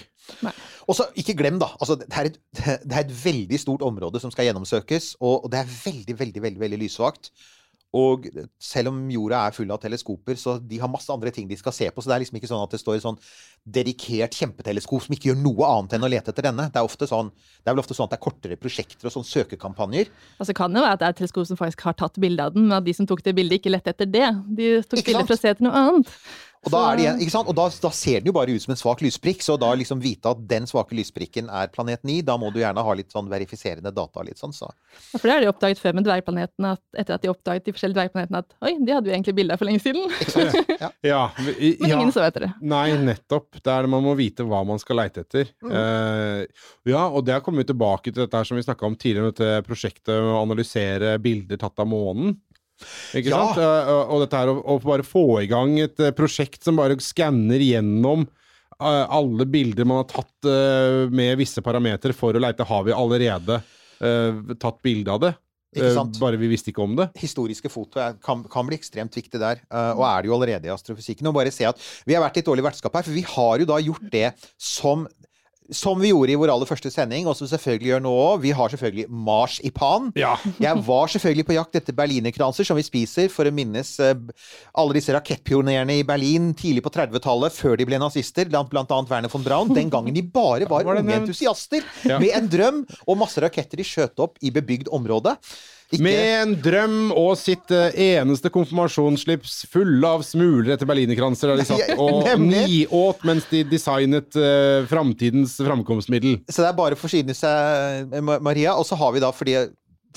Og så, ikke glem, da. Altså, det, er et, det er et veldig stort område som skal gjennomsøkes, og, og det er veldig, veldig, veldig, veldig lysvakt. Og selv om jorda er full av teleskoper, så de har masse andre ting de skal se på. Så det er liksom ikke sånn at det står et sånn dedikert kjempeteleskop som ikke gjør noe annet enn å lete etter denne. Det er, ofte sånn, det er vel ofte sånn at det er kortere prosjekter og sånn søkekampanjer. Altså kan det være at det er et teleskop som faktisk har tatt bilde av den, men at de som tok det bildet, ikke lette etter det. De tok bildet for å se etter noe annet. Og da, er det igjen, ikke sant? Og da, da ser den jo bare ut som en svak lysprikk, så da liksom vite at den svake lysprikken er planet 9, da må du gjerne ha litt sånn verifiserende data. litt sånn, så. Ja, For det har de oppdaget før med dvergplanetene, at etter at de oppdaget de forskjellige dvergplanetene at oi, de hadde jo egentlig bilde av for lenge siden. Ja, vi- Men ja. ingen så etter det. Nei, nettopp. Det er det man må vite hva man skal leite etter. Eh, ja, og det har kommet tilbake til dette her som vi snakka om tidligere, dette prosjektet med å analysere bilder tatt av månen. Ikke Ja. sant? Eh, og- og dette her å, bare få i gang et eh, prosjekt som bare skanner gjennom eh, alle bilder man har tatt eh, med visse parametere for å leite, har vi allerede eh, tatt bilde av det. Eh, bare vi visste ikke om det. historiske foto kan, kan bli ekstremt viktig der, eh, og er det jo allerede i astrofysikken. Og bare se at Vi har vært litt dårlig vertskap her, for vi har jo da gjort det som som vi gjorde i vår aller første sending, og som vi selvfølgelig gjør nå òg. Vi har selvfølgelig marsipan. Ja. Jeg var selvfølgelig på jakt etter berlinerkranser, som vi spiser for å minnes eh, alle disse rakettpionerene i Berlin tidlig på 30-tallet, før de ble nazister, blant, blant annet Werner von Braun. Den gangen de bare var Var unge entusiaster Ja. med en drøm og masse raketter de skjøt opp i bebygd område. Ikke- Med en drøm og sitt eh, eneste konfirmasjonsslips fulle av smuler etter berlinerkranser der de satt og niåt mens de designet uh, framtidens framkomstmiddel. Så det er bare å forsyne seg, eh, Maria. Og så har vi da, fordi,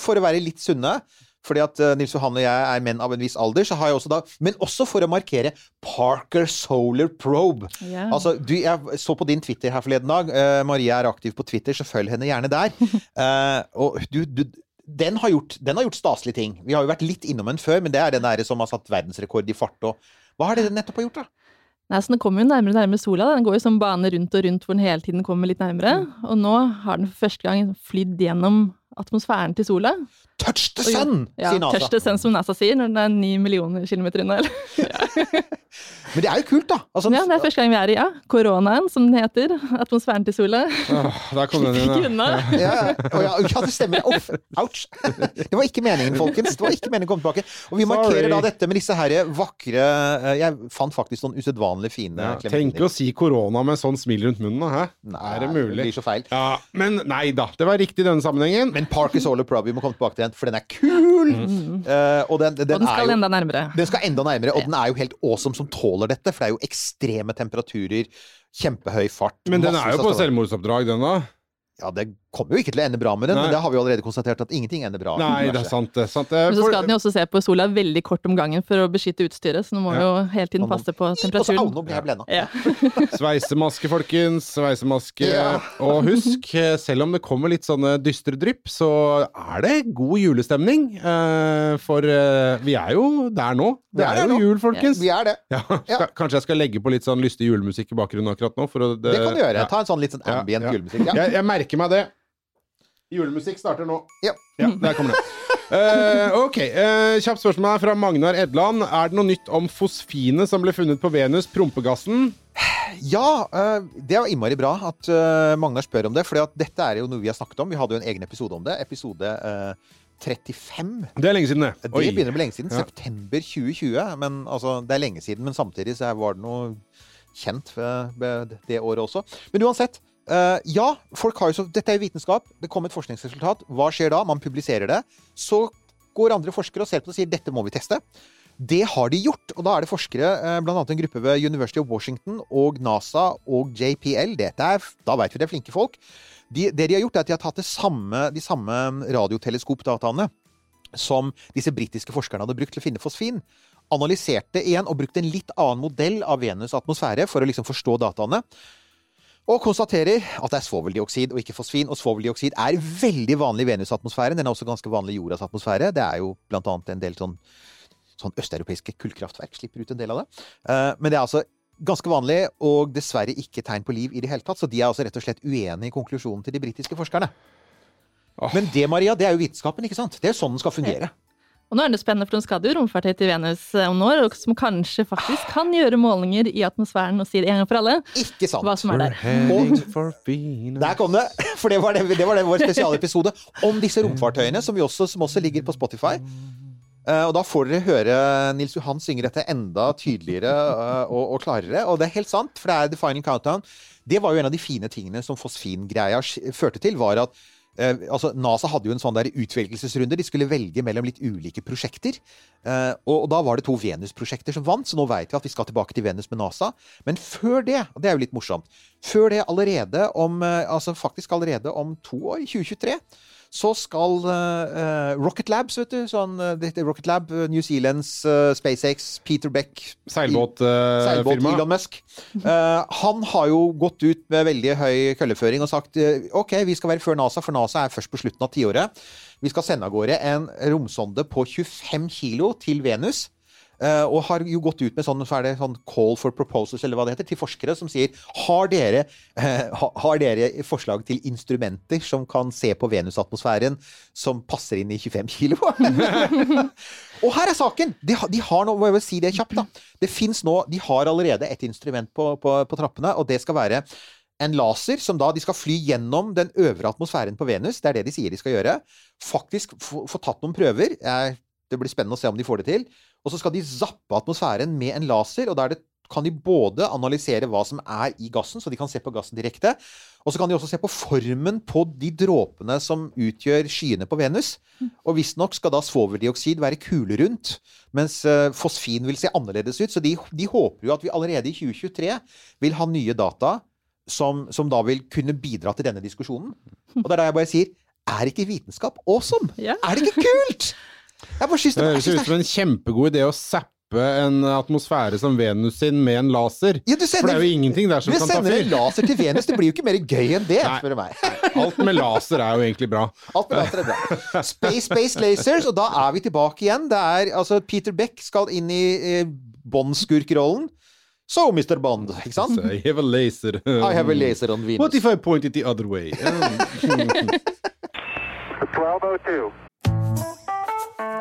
for å være litt sunne fordi at Nils Johan og jeg er menn av en viss alder, så har jeg også da Men også for å markere Parker Solar Probe. Yeah. Altså, du, jeg så på din Twitter her forleden dag. Uh, Maria er aktiv på Twitter, så følg henne gjerne der. Uh, og du, du den har, gjort, den har gjort staselige ting. Vi har jo vært litt innom den før, men det er den der som har satt verdensrekord i fart. Og hva har den nettopp gjort, da? Nei, så Den kommer jo nærmere og nærmere sola. Den går jo som bane rundt og rundt hvor den hele tiden kommer litt nærmere. Og nå har den for første gang flydd gjennom atmosfæren til sola. Touch the sun, jo- Ja, sier NASA. touch the sun, som NASA sier, når den er ni millioner kilometer unna. eller? Men det er jo kult, da. Altså, Ja, det er første gang vi er i ja, koronaen, som den heter. Atmosfæren til sola. Åh, der kom den inn, ja. ja, ja, ja, det stemmer. Uff, ouch. Det var ikke meningen, folkens. Det var ikke meningen å komme tilbake. Og vi markerer da dette med disse her vakre eh, Jeg fant faktisk noen usedvanlig fine Ja, tenk å si korona med sånn smil rundt munnen, da. Hæ? Nei, er det Det blir så feil. Ja, men nei da. Det var riktig i denne sammenhengen. Men Parker Solar Probe, vi må komme tilbake til den, for den er kul! Eh, og den, den, Og den er skal jo enda nærmere. Den skal enda nærmere, og den er jo helt awesome som tåler dette, for det er jo ekstreme temperaturer, kjempehøy fart Men den er jo på selvmordsoppdrag, den da. Ja, det kommer jo ikke til å ende bra med den, Nei. men det har vi jo allerede konstatert at ingenting ender bra. Nei, det er sant, det. er Sant. Men så skal den jo også se på sola veldig kort om gangen for å beskytte utstyret, så nå må Ja. jo hele tiden passe på Og så, au, temperaturen. nå ble jeg blenda. Ja. Sveisemaske, folkens. Sveisemaske. Ja. Og husk, eh, selv om det kommer litt sånne dystre drypp, så er det god julestemning. eh, For eh, vi er jo der nå. Det er er jo nå. jul, folkens. Vi er det. Ja, skal, kanskje jeg skal legge på litt sånn lystig julemusikk i bakgrunnen akkurat nå? For å, Det kan du gjøre. Ta en sånn litt sånn Ja, ambient ja. julemusikk. Ja. Jeg, jeg merker meg det. Julemusikk starter nå. Ja. der kommer det. Uh, ok, uh, Kjapt spørsmål her fra Magnar Edland. Er det noe nytt om fosfinet som ble funnet på Venus, prompegassen? Ja, uh, det er innmari bra at Magnar spør om det, for dette er jo noe vi har snakket om. Vi hadde jo en egen episode om det. Episode eh, 35. Det er lenge siden, det. Det Oi. begynner å bli lenge siden. Ja. September 2020. Men altså, det er lenge siden. Men samtidig så var det noe kjent det året også. Men uansett. Eh, ja, folk har jo så, dette er jo vitenskap. Det kom et forskningsresultat. Hva skjer da? Man publiserer det. Så går andre forskere og ser på det og sier dette må vi teste. Det har de gjort, og da er det forskere, eh, blant annet en gruppe ved University of Washington og NASA og JPL. Dette er, da vet vi det er flinke folk. De, det de har gjort, er at de har tatt samme, de samme radioteleskopdataene som disse britiske forskerne hadde brukt til å finne fosfin. Analyserte igjen og brukte en litt annen modell av Venus' atmosfære for å liksom forstå dataene. Og konstaterer at det er svoveldioksid og ikke fosfin. Og svoveldioksid er veldig vanlig i Venus-atmosfæren. Den er også ganske vanlig i jordas atmosfære. Det er jo blant annet en del sånn, sånn østeuropeiske kullkraftverk slipper ut en del av det. Eh, men det er altså ganske vanlig, og dessverre ikke tegn på liv i det hele tatt. Så de er altså rett og slett uenige i konklusjonen til de britiske forskerne. Oh. Men det, Maria, det er jo vitenskapen, ikke sant? Det er jo sånn den skal fungere. Og nå er det spennende, for de skal jo romfartøy til Venus eh, om noen år, og som kanskje faktisk kan gjøre målinger i atmosfæren og si det en gang for alle Ikke sant? hva som er der. For Der kom det! For det var, det, det var det vår spesialepisode om disse romfartøyene, som, vi også, som også ligger på Spotify. Eh, og da får dere høre Nils Johan synge dette enda tydeligere eh, og, og klarere. Og det er helt sant, for det er The Final Countdown. Det var jo en av de fine tingene som fosfingreia førte til, var at eh, altså NASA hadde jo en sånn der utvelgelsesrunde. De skulle velge mellom litt ulike prosjekter. Eh, og, og da var det to Venus-prosjekter som vant, så nå vet vi at vi skal tilbake til Venus med NASA. Men før det, og det er jo litt morsomt, før det allerede om eh, Altså faktisk allerede om to år, i 2023, så skal eh, Rocket Labs, vet du, sånn eh, dette Rocket Lab, New Zealands, uh, SpaceX, Peter Beck Seilbåt Seilbåtfirma. Elon Musk. Han har jo gått ut med veldig høy kølleføring og sagt OK, vi skal være før NASA, for NASA er først på slutten av tiåret. Vi skal sende av gårde en romsonde på 25 kilo til Venus. Eh, og har jo gått ut med sånn, så sånn call for proposals, eller hva det heter, til forskere som sier har dere, uh, har dere forslag til instrumenter som kan se på Venusatmosfæren som passer inn i 25 kilo? Og her er saken! De, de har nå, må jeg si det kjapt, da. Det fins nå De har allerede et instrument på, på, på trappene, og det skal være en laser som da de skal fly gjennom den øvre atmosfæren på Venus. Det er det de sier de skal gjøre. Faktisk få tatt noen prøver. Det blir spennende å se om de får det til. Og så skal de zappe atmosfæren med en laser, og da det kan de både analysere hva som er i gassen, så de kan se på gassen direkte. Og så kan de også se på formen på de dråpene som utgjør skyene på Venus. Og visstnok skal da svoveldioksid være kulerundt, mens eh, fosfin vil se annerledes ut. Så de, de håper jo at vi allerede i 2023 vil ha nye data som, som da vil kunne bidra til denne diskusjonen. Og det er da jeg bare sier er ikke vitenskap awesome? Ja. Er det ikke kult? Jeg bare synes Det det, høres ut som en kjempegod idé å zappe en atmosfære som Venus sin med en laser. Ja, sender, For det er jo ingenting der som kan ta sender en laser til Venus. Det blir jo ikke mer gøy enn det, Nei. spør du meg. Alt med laser er jo egentlig bra. Alt med laser er bra. Space-based lasers, og da er vi tilbake igjen. Det er, altså, Peter Beck skal inn i eh, Bond-skurkrollen. So, Mr. Bond, ikke sant? So I have a laser. I have a laser on Venus. What if I point it the other way? Um, 1202.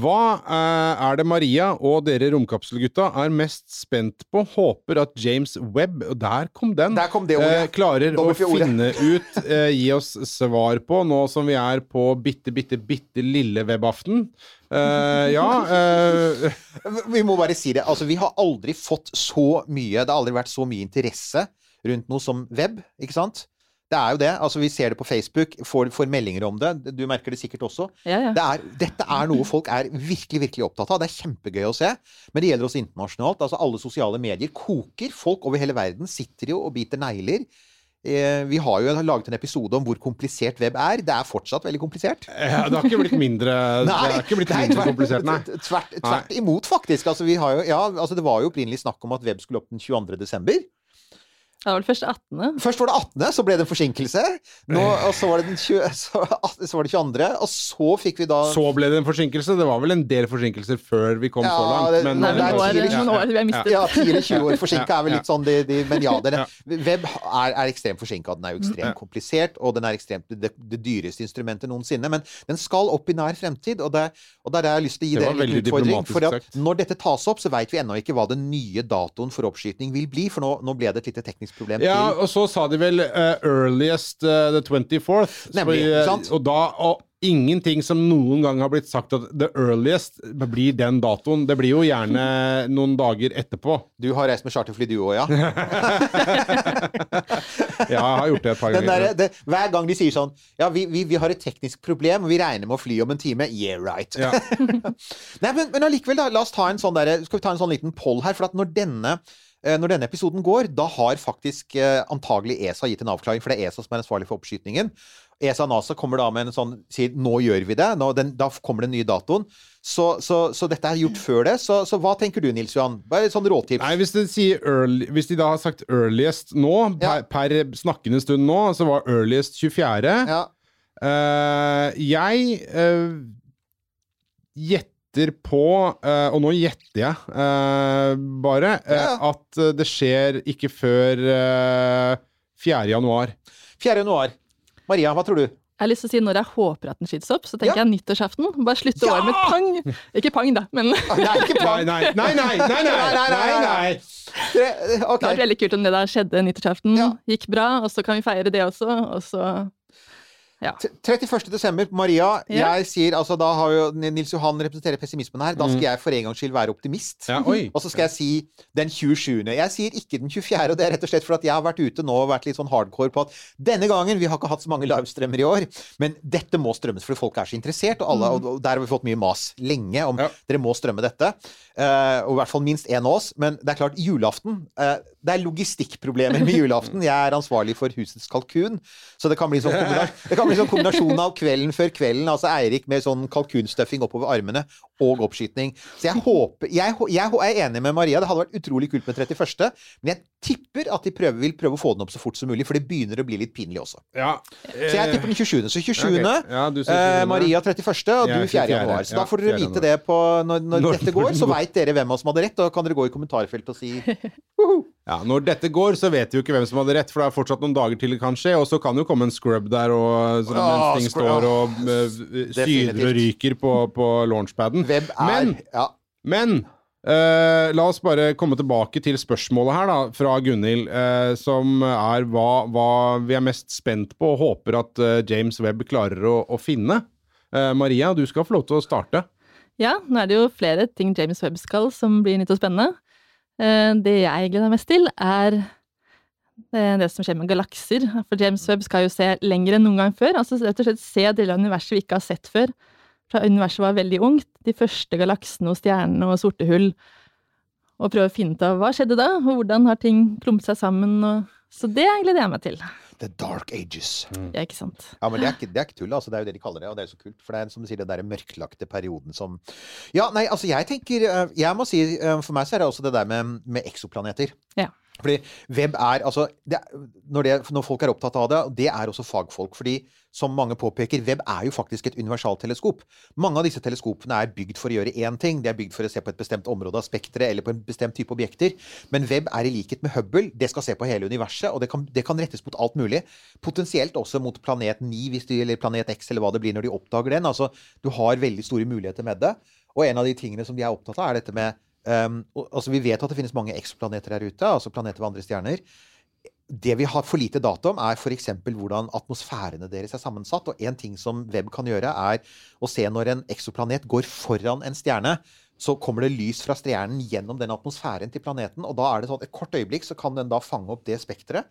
hva eh, er det Maria og dere romkapselgutta er mest spent på? Håper at James Webb Og der kom den! Der kom det ordet. eh, klarer å finne ut, eh, gi oss svar på, nå som vi er på bitte, bitte, bitte lille webaften. Uh, ja uh, Vi må bare si det. Altså, vi har aldri fått så mye Det har aldri vært så mye interesse rundt noe som web, ikke sant? Det er jo det. Altså, vi ser det på Facebook, får, får meldinger om det. Du merker det sikkert også. Ja, ja. Det er, dette er noe folk er virkelig virkelig opptatt av. Det er kjempegøy å se. Men det gjelder også internasjonalt. Altså Alle sosiale medier koker. Folk over hele verden sitter jo og biter negler. Eh, vi har jo laget en episode om hvor komplisert web er. Det er fortsatt veldig komplisert. ja, det har ikke blitt mindre Det ikke blitt nei, mindre tvert- komplisert, nei. Tvert, tvert imot, faktisk. Altså, vi har jo, ja, altså, det var jo opprinnelig snakk om at web skulle opp den 22. Det var vel først 18. Først var det 18., så ble det en forsinkelse. Nå, og så var det den 20, så, så var det 22., og så fikk vi da Så ble det en forsinkelse. Det var vel en del forsinkelser før vi kom Ja, så langt. det- Men, Nei, det er noen år, tidlig. noen år vi har mistet. Ja, 10-20 år forsinka er vel litt sånn de, de, Men ja, dere. Er, web er, er ekstremt forsinka. Den er jo ekstremt komplisert, og den er ekstremt det, det dyreste instrumentet noensinne. Men den skal opp i nær fremtid, og det, og der har jeg lyst til å gi Det dere en utfordring. For at når dette tas opp, så veit vi ennå ikke hva den nye datoen for oppskyting vil bli, for nå, nå ble det et lite teknisk problem Ja, til. og så sa de vel uh, earliest uh, the 24th. Nemlig, Så, eh, sant? Og da og ingenting som noen gang har blitt sagt at the earliest blir den datoen. Det blir jo gjerne noen dager etterpå. Du har reist med charterfly, du òg, ja? Ja, jeg har gjort det et par ganger. der, det, hver gang de sier sånn Ja, vi, vi, vi har et teknisk problem, og vi regner med å fly om en time. Yeah, right. Ja. Nei, men, men allikevel, da. La oss ta en sånn der, skal vi ta en sånn liten poll her. For at når denne, når denne episoden går, da har faktisk eh, antagelig ESA gitt en avklaring. For det er ESA som er ansvarlig for oppskytingen. ESA og NASA kommer da med en sånn sier nå gjør vi det. Den, da kommer den nye datoen. Så, så, så dette er gjort før det. Så, så hva tenker du, Nils Johan? Bare sånn råtips. Nei, hvis, early, hvis de da har sagt earliest nå, Ja. per, per snakkende stund nå, så var earliest 24. Ja. Uh, jeg uh, gjetter på, eh, og nå gjetter jeg eh, bare, eh, Ja. at det skjer ikke før eh, 4. januar. 4. januar. Maria, hva tror du? Jeg har lyst til å si når jeg håper at den skytes opp, så tenker Ja. jeg nyttårsaften. Bare slutte Ja! året med pang! Ikke pang, da, men det Nei, ikke Nei, nei, nei, nei, nei, nei, Nei, nei, nei, nei, okay. det hadde vært veldig kult om det der skjedde nyttårsaften. Ja. Gikk bra, og så kan vi feire det også, og så T- 31. desember, Maria. Ja. Jeg sier, altså Da har jo Nils Johan representerer pessimismen her. Da skal jeg for en gangs skyld være optimist. Ja. Og så skal jeg si den 27. Jeg sier ikke den 24., og det er rett og slett for at jeg har vært ute nå og vært litt sånn hardcore på at denne gangen Vi har ikke hatt så mange livestrømmer i år, men dette må strømmes fordi folk er så interessert, og, alle, og der har vi fått mye mas lenge om Ja. dere må strømme dette. Uh, og i hvert fall minst én av oss. Men det er klart, julaften uh, Det er logistikkproblemer med julaften. Jeg er ansvarlig for husets kalkun, så det kan bli sånn, kombina kombinasjonen sånn kombinasjon av kvelden før kvelden. Altså Eirik med sånn kalkunstuffing oppover armene og oppskyting. Så jeg håper Jeg, jeg, jeg, er enig med Maria. Det hadde vært utrolig kult med 31., men jeg tipper at de prøver, vil prøve å få den opp så fort som mulig, for det begynner å bli litt pinlig også. Ja. Så jeg tipper den 27. Så 27. Okay. Ja, Eh, Maria 31., og du 4. januar. Så da får dere vite det på når, når dette går, så veit dere hvem av oss som hadde rett. Da kan dere gå i kommentarfeltet og si Woho! Ja, Når dette går, så vet vi jo ikke hvem som hadde rett, for det er fortsatt noen dager til det kan skje. Og så kan jo komme en scrub der og, så, Ja, mens ting står og uh, syder og ryker på, på launchpaden. Hvem er Men ja. Men uh, la oss bare komme tilbake til spørsmålet her da, fra Gunhild, uh, som er hva, hva vi er mest spent på og håper at uh, James Webb klarer å, å finne. Eh, Maria, du skal få lov til å starte. Ja, nå er det jo flere ting James Webb skal som blir nytt og spennende. Eh, Det jeg gleder meg mest til, er eh, det som skjer med galakser. For James Webb skal jo se lenger enn noen gang før. Altså rett og slett se deler av universet vi ikke har sett før. Fra universet var veldig ungt, de første galaksene og stjernene og sorte hull. Og prøve å finne ut av hva skjedde da, og hvordan har ting klumpet seg sammen. Og... Så det gleder jeg meg til. The Dark Ages. Ja, ikke sant. Ja, men det er ikke, det er ikke tull, altså. Det er jo det de kaller det, og det er jo så kult. For det er som du sier, det der mørklagte perioden som Ja, nei, altså jeg tenker eh, Jeg må si, eh, for meg så er det også det der med, med eksoplaneter. Ja. Fordi web er altså det, når, det, når folk er opptatt av det, det er også fagfolk. fordi som mange påpeker, web er jo faktisk et universalteleskop. Mange av disse teleskopene er bygd for å gjøre én ting. De er bygd for å se på et bestemt område av spekteret eller på en bestemt type objekter. Men web er i likhet med Hubble. Det skal se på hele universet, og det kan, det kan rettes mot alt mulig. Potensielt også mot planet 9 hvis de, eller planet X eller hva det blir når de oppdager den. Altså, du har veldig store muligheter med det. Og en av de tingene som de er opptatt av, er dette med um, og- altså Vi vet at det finnes mange eksoplaneter her ute, altså planeter ved andre stjerner. Det vi har for lite data om, er f.eks. hvordan atmosfærene deres er sammensatt. Og en ting som web kan gjøre, er å se når en eksoplanet går foran en stjerne. Så kommer det lys fra stjernen gjennom den atmosfæren til planeten. Og da er det sånn et kort øyeblikk så kan den da fange opp det spekteret.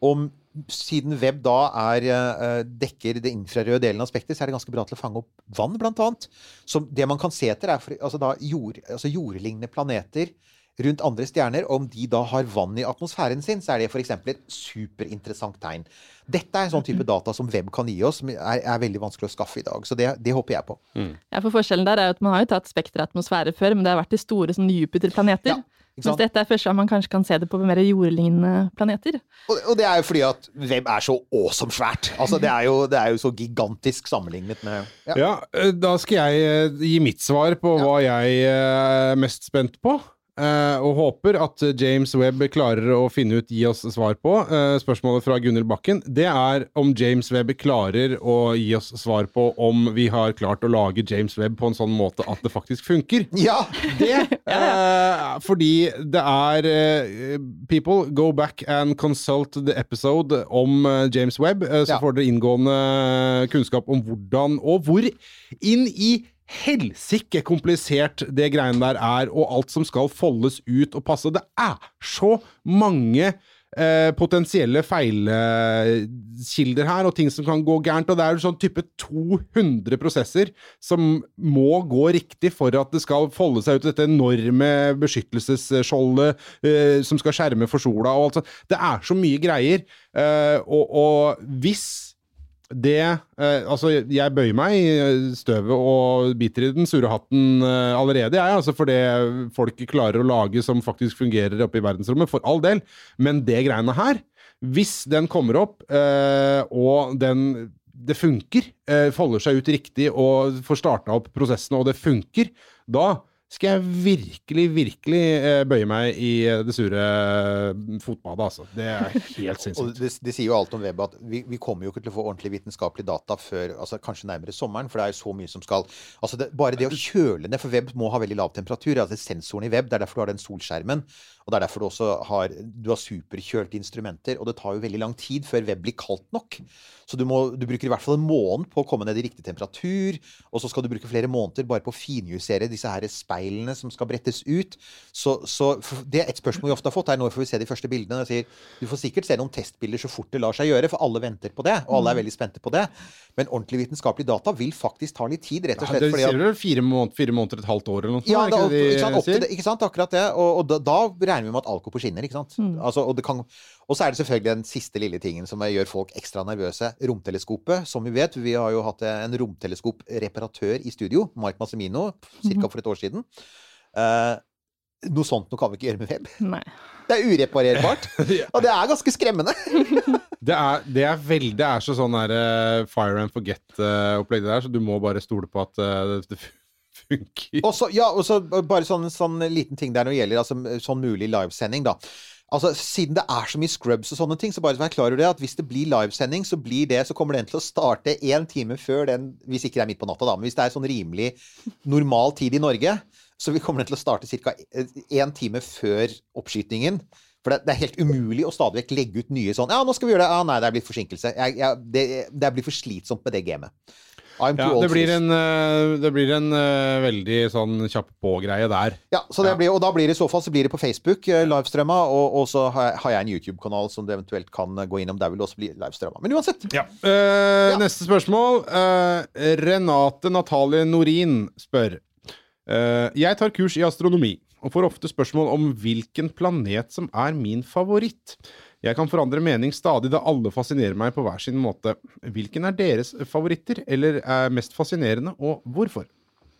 Og siden web da er, eh, dekker det infrarøde delen av spekteret, så er det ganske bra til å fange opp vann, blant annet. Så det man kan se etter, er for, altså da jord, altså jordlignende planeter rundt andre stjerner. Og om de da har vann i atmosfæren sin, så er det f.eks. et superinteressant tegn. Dette er en sånn type data som web kan gi oss, som er, er veldig vanskelig å skaffe i dag. Så det, det håper jeg på. Ja, for Forskjellen der er jo at man har jo tatt spekter av atmosfære før, men det har vært de store sånn Jupiter-planeter. Ja, Mens dette er første gang man kanskje kan se det på mer jordlignende planeter. Og, og det er jo fordi at hvem er så awesome svært. Altså, det er jo, det er jo så gigantisk sammenlignet med ja. Ja, eh, da skal jeg eh, gi mitt svar på hva jeg eh, er mest spent på. Eh, og håper at James Webb klarer å finne ut, gi oss svar på. Eh, spørsmålet fra Gunhild Bakken det er om James Webb klarer å gi oss svar på om vi har klart å lage James Webb på en sånn måte at det faktisk funker. ja. Det eh, fordi det er eh, People, go back and consult the episode om eh, James Webb. eh, så Ja. får dere inngående kunnskap om hvordan og hvor inn i helsike komplisert det greiene der er, og alt som skal foldes ut og passe. Det er så mange eh, potensielle feilkilder her, og ting som kan gå gærent. Og det er sånn type 200 prosesser som må gå riktig for at det skal folde seg ut dette enorme beskyttelsesskjoldet eh, som skal skjerme for sola og alt sånt. Det er så mye greier. Eh, og, og hvis det eh, Altså, jeg bøyer meg i støvet og biter i den sure hatten eh, allerede, jeg, altså for det folk klarer å lage som faktisk fungerer oppe i verdensrommet, for all del. Men det greiene her, hvis den kommer opp, eh, og den det funker, eh, folder seg ut riktig og får starta opp prosessene, og det funker, da skal jeg virkelig, virkelig eh, bøye meg i eh, det sure eh, fotbadet, altså. Det er helt sinnssykt. det, det sier jo alt om web at vi, vi kommer jo ikke til å få ordentlig vitenskapelig data før altså kanskje nærmere sommeren, for det er jo så mye som skal altså det, Bare det å kjøle ned, for web må ha veldig lav temperatur. altså Sensoren i web, det er derfor du har den solskjermen. Og det er derfor du også har du har superkjølte instrumenter. Og det tar jo veldig lang tid før web blir kaldt nok. Så du, må, du bruker i hvert fall en måned på å komme ned i riktig temperatur. Og så skal du bruke flere måneder bare på å finjustere disse her speilene som skal brettes ut. Så, så det er et spørsmål vi ofte har fått, er når får vi se de første bildene. Og jeg sier, du får sikkert se noen testbilder så fort det lar seg gjøre, for alle venter på det. Og alle er veldig spente på det. Men ordentlig vitenskapelig data vil faktisk ta litt tid, rett og Ja, slett. det fordi at- sier vel fire, måneder, fire måneder, et halvt år eller noe sånt? ja, da, ikke det sant, det, ikke sant, akkurat det. Og, og da, da regner vi med at alt går på skinner. ikke sant? Altså, og, det kan, og så er det selvfølgelig den siste lille tingen som gjør folk ekstra nervøse. Romteleskopet. Som vi vet, vi har jo hatt en romteleskopreparatør i studio, Mike Massimino, ca. for et år siden. Uh, noe sånt noe kan vi ikke gjøre med web. Nei. Det er ureparerbart. Og det er ganske skremmende. Det er, det er veldig Det er så sånn der uh, fire and forget-opplegg der, så du må bare stole på at eh, det funker. Og så, ja, og så bare sånn, sånn liten ting der når det gjelder altså, sånn mulig livesending, da. Altså, Siden det er så mye scrubs og sånne ting, så bare vær klar over det at hvis det blir livesending, så blir det, så kommer den til å starte én time før den, hvis ikke det er midt på natta, da. Men hvis det er sånn rimelig normal tid i Norge, så vi kommer den til å starte ca. én time før oppskytingen. For det, det er helt umulig å stadig vekk legge ut nye sånn Ja, nå skal vi gjøre det. Ja, nei, det er blitt forsinkelse. Jeg, jeg, det, det blir for slitsomt med det gamet. Ja, old det blir en, eh, det blir en uh, veldig sånn kjapp på-greie der. Ja, så det Ja. blir, og da blir det i så fall så blir det på Facebook, uh, livestrømma, og, og så har jeg, har jeg en YouTube-kanal som du eventuelt kan eh, gå innom. Der vil det også bli livestrømma. Men uansett. Ja. Uh, Ja. Neste spørsmål. Eh, Renate Natalie Norin spør. Eh, jeg tar kurs i astronomi, og får ofte spørsmål om hvilken planet som er min favoritt. Jeg kan forandre mening stadig, da alle fascinerer meg på hver sin måte. Hvilken er deres favoritter, eller er mest fascinerende, og hvorfor?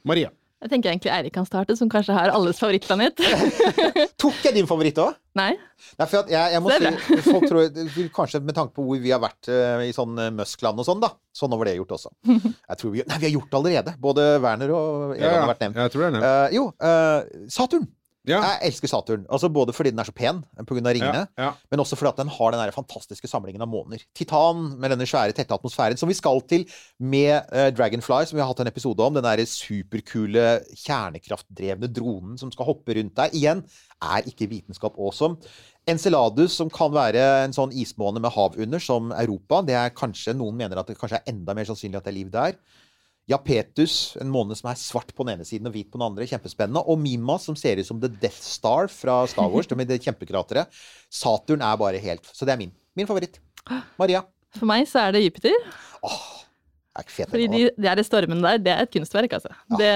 Maria. Jeg tenker egentlig Eirik kan starte, som kanskje har alles favorittplanet. Tok jeg din favoritt òg? Nei? Nei, for at jeg, jeg må Det er si, folk tror, Kanskje med tanke på hvor vi har vært uh, i sånn uh, Muskland og sånn, da. Sånn over det gjort også. Jeg tror vi, nei, vi har gjort det allerede. Både Werner og Egon har vært nevnt. jeg tror det er nevnt. Uh, jo, uh, Saturn. Ja. Jeg elsker Saturn. Altså Både fordi den er så pen pga. ringene, Ja, ja. men også fordi at den har den fantastiske samlingen av måner. Titan med denne svære, tette atmosfæren som vi skal til med uh, Dragonfly, som vi har hatt en episode om. Den der superkule kjernekraftdrevne dronen som skal hoppe rundt der. Igjen, er ikke vitenskap awesome? Enceladus, som kan være en sånn ismåne med hav under, som Europa. Det er kanskje, Noen mener at det kanskje er enda mer sannsynlig at det er liv der. Japetus, en måne som er svart på den ene siden og hvit på den andre. Kjempespennende. Og Mima, som ser ut som The Death Star fra Star Wars. det med det kjempekrateret. Saturn er bare helt Så det er min. Min favoritt. Maria. For meg så er det Jupiter. Åh, Er ikke fet Fordi de, er det stormen der, det er et kunstverk, altså. Det,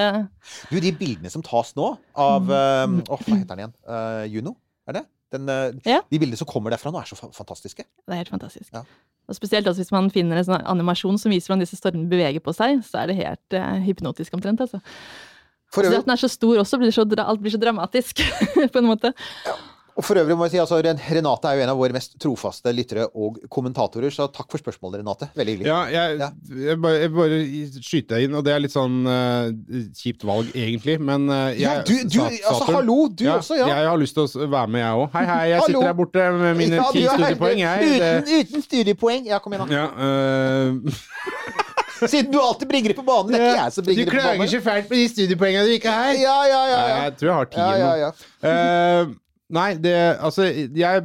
Du, de bildene som tas nå av eh, Åh, hva heter den igjen? Uh, Juno? Er det? Den, eh, Ja. De bildene som kommer derfra nå, er så fantastiske. det er helt fantastisk. Ja. Og spesielt også hvis man finner en sånn animasjon som viser hvordan disse stormene beveger på seg, så er det helt eh, hypnotisk omtrent, altså. For øvrig, at den er så stor også, blir så, alt blir så dramatisk, på en måte. Og for øvrig må jeg si, altså, Renate er jo en av våre mest trofaste lyttere og kommentatorer, så takk for spørsmålet, Renate. Veldig hyggelig. Ja, jeg, Ja. jeg, bare, jeg bare skyter inn, og det er litt sånn uh, kjipt valg, egentlig, men eh, Ja, du, du altså hallo, du også, ja. Jeg har lyst til å være med, jeg òg. Hei, hei, jeg sitter her borte med mine Ja, ti studiepoeng, jeg. Uten, uten studiepoeng. Ja, kom igjen, da. ja, uh... Siden du alltid bringer det på banen. Det er ikke jeg som bringer det på banen. Du klager ikke så fælt på de studiepoengene du ikke har. Ja, ja, ja. Nei. Jeg tror jeg har ti ja, ja, ja. Eh, nei, det Altså, jeg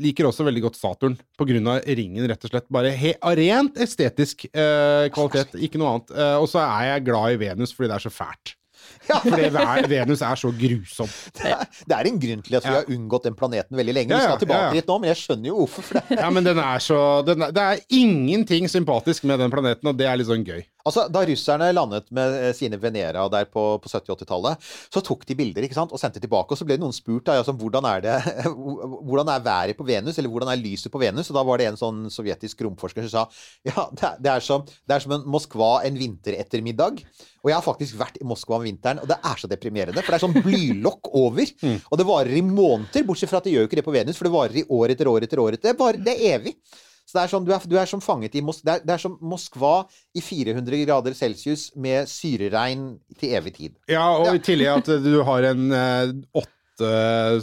liker også veldig godt Saturn på grunn av ringen, rett og slett. Bare he, rent estetisk eh, kvalitet, ikke noe annet. Eh, og så er jeg glad i Venus fordi det er så fælt. Ja. Fordi Venus er så grusom. Det er, det er en grunn til at vi har unngått den planeten veldig lenge. Vi skal tilbake ja, ja. dit nå, men jeg skjønner jo hvorfor. Ja, men den er så den er, Det er ingenting sympatisk med den planeten, og det er litt sånn gøy. Altså, Da russerne landet med eh, sine Venera der på, på 70-80-tallet, så tok de bilder ikke sant, og sendte tilbake. Og så ble noen spurt da, altså, hvordan, er det, hvordan er været på Venus, eller hvordan er lyset på Venus. Og da var det en sånn sovjetisk romforsker som sa ja, det er, det er, som, det er som en Moskva en vinterettermiddag. Og jeg har faktisk vært i Moskva om vinteren, og det er så deprimerende. For det er sånn blylokk over. Og det varer i måneder, bortsett fra at det gjør jo ikke det på Venus, for det varer i år etter år etter år. etter. Det bare, det er evig. Så det er sånn, du er, du er som fanget i Mos det, er, det er som Moskva i 400 grader celsius med syreregn til evig tid. Ja, og Ja. i tillegg at du har en eh, åtte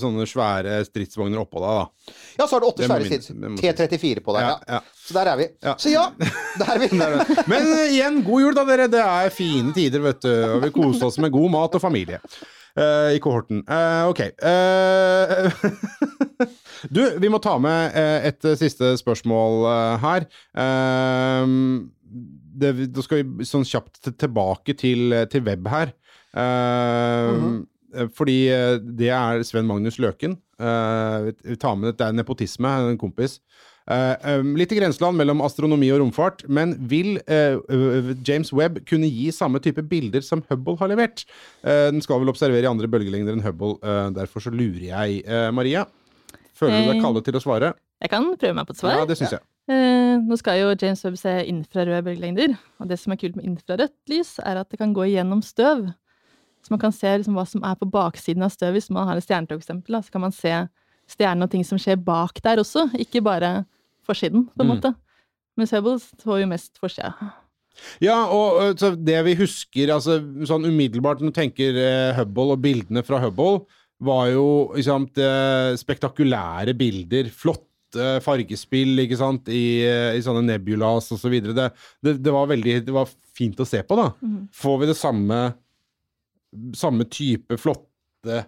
sånne svære stridsvogner oppå deg, da. Ja, så har du åtte svære må T34 på deg. Ja, Ja, ja. Så der er vi. Så ja, der er vi. Men eh, igjen, god jul da, dere. Det er fine tider, vet du. Og vi koser oss med god mat og familie. Eh, I kohorten. Eh, ok. Eh, du, vi må ta med et siste spørsmål her. Eh, det, da skal vi sånn kjapt tilbake til, til web her. Mhm. eh, Fordi det er Sven Magnus Løken. Vi- tar med det, det er nepotisme, en kompis. Eh, um, litt i grenseland mellom astronomi og romfart, men vil eh, James Webb kunne gi samme type bilder som Hubble har levert? Eh, den skal vel observere i andre bølgelengder enn Hubble, eh, derfor så lurer jeg. Eh, Maria, føler du deg Eh, kallet til å svare? Jeg kan prøve meg på et svar. Ja, det synes jeg. Eh, nå skal jo James Webb se infrarøde bølgelengder. Og det som er kult med infrarødt lys, er at det kan gå gjennom støv. Så man kan se liksom hva som er på baksiden av støv. Hvis man har et stjernetog, så kan man se stjernene og ting som skjer bak der også, ikke bare forsiden, på en Mm. måte. Mens Hubble så jo mest forsida. Ja, og så det vi husker altså, sånn umiddelbart når du tenker eh, Hubble og bildene fra Hubble var jo liksom, spektakulære bilder. Flotte fargespill ikke sant, i, eh, i sånne nebulas osv. Det, det, det, var veldig, det var fint å se på, da. Får vi det samme samme type flotte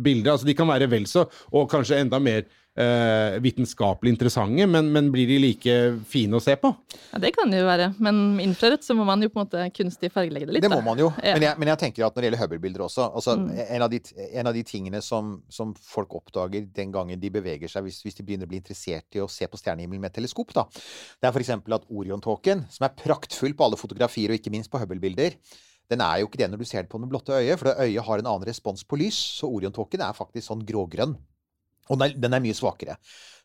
bilder? Altså, de kan være vel så, og kanskje enda mer eh, vitenskapelig interessante, men, men blir de like fine å se på? Ja, Det kan det jo være, men med infrarødt så må man jo på en måte kunstig fargelegge det litt. Det må da. man jo. Ja. Men, jeg, men jeg tenker at når det gjelder Hubble-bilder også altså, Mm. en, av de, en av de tingene som, som folk oppdager den gangen de beveger seg, hvis, hvis de begynner å bli interessert i å se på stjernehimmelen med et teleskop, da, det er f.eks. at Orion-tåken, som er praktfull på alle fotografier, og ikke minst på Hubble-bilder, den er jo ikke det når du ser den på det blotte øyet, for det øyet har en annen respons på lys. Så Orion-tåken er faktisk sånn grågrønn. Og den er, mye svakere.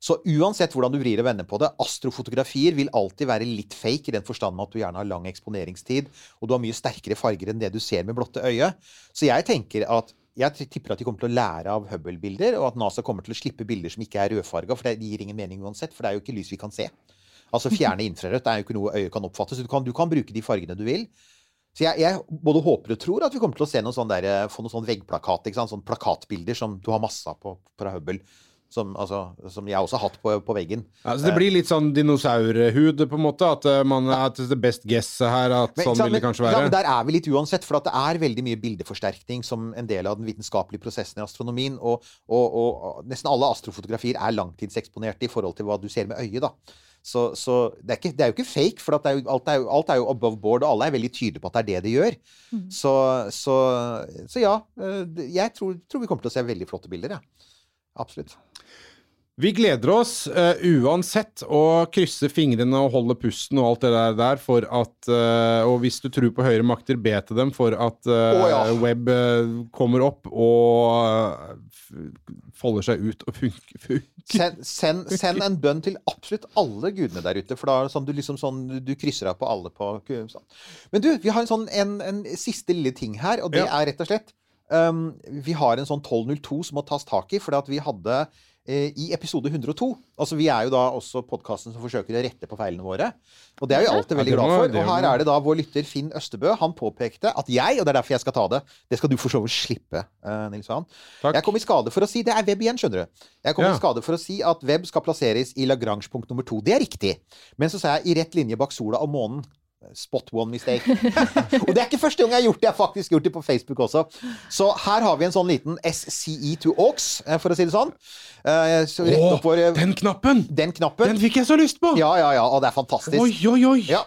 Så uansett hvordan du vrir og vender på det, astrofotografier vil alltid være litt fake, i den forstand at du gjerne har lang eksponeringstid, og du har mye sterkere farger enn det du ser med blotte øyet. Så jeg tenker at jeg tipper at de kommer til å lære av Hubble-bilder, og at NASA kommer til å slippe bilder som ikke er rødfarga, for det gir ingen mening uansett, for det er jo ikke lys vi kan se. Altså fjerne infrarødt er jo ikke noe øyet kan oppfatte, så du kan, du kan bruke de fargene du vil. Så jeg, jeg både håper og tror at vi kommer til å se noen sånne, der, få noen sånne veggplakat, ikke sant? sånn plakatbilder som du har masse av på, fra Hubble. Som, altså, som jeg også har hatt på, på veggen. Så det blir litt sånn dinosaurhud, på en måte. At man er at det best guess her, at Men, sånn vil det kanskje være? Ja, men der er vi litt uansett, for at det er veldig mye bildeforsterkning som en del av den vitenskapelige prosessen i astronomien. Og, og, og, og nesten alle astrofotografier er langtidseksponerte i forhold til hva du ser med øyet. da. Så, så det, er ikke, det er jo ikke fake, for er jo, alt, er jo, alt er jo above board, og alle er veldig tydelige på at det er det de gjør. Så, så, så ja, eh, jeg tror, tror vi kommer til å se veldig flotte bilder, ja. Absolutt. Vi gleder oss uh, uansett å krysse fingrene og holde pusten og alt det der, der for at uh, Og hvis du tror på høyere makter, be til dem for at uh, oh, ja. web kommer opp og folder seg ut og funker. funker. Send, send, send en bønn til absolutt alle gudene der ute, for da er det sånn du liksom sånn Du krysser av på alle på sånn. Men du, vi har en sånn en, en siste lille ting her, og det Ja. er rett og slett um, Vi har en sånn 1202 som må tas tak i, fordi at vi hadde i episode 102 Altså Vi er jo da også podkasten som forsøker å rette på feilene våre. Og det er vi alltid veldig glad for. Og her er det da vår lytter Finn Østebø. Han påpekte at jeg, og det er derfor jeg skal ta det Det skal du for så vidt slippe, eh, Nils Johan. Jeg kom i skade for å si Det er web igjen, skjønner du. Jeg kom Ja. i skade for å si at web skal plasseres i Lagrange-punkt nummer to. Det er riktig. Men så sa jeg i rett linje bak sola og månen. Spot one mistake. og det er ikke første gang jeg har gjort det. Jeg har faktisk gjort det på Facebook også. Så her har vi en sånn liten SCE to AUX, eh, for å si det sånn. Eh, så rett Å, oppår, eh, den knappen! den knappen. Den fikk jeg så lyst på! Ja, ja, ja. Og det er fantastisk. Oi, oi, oi! Ja.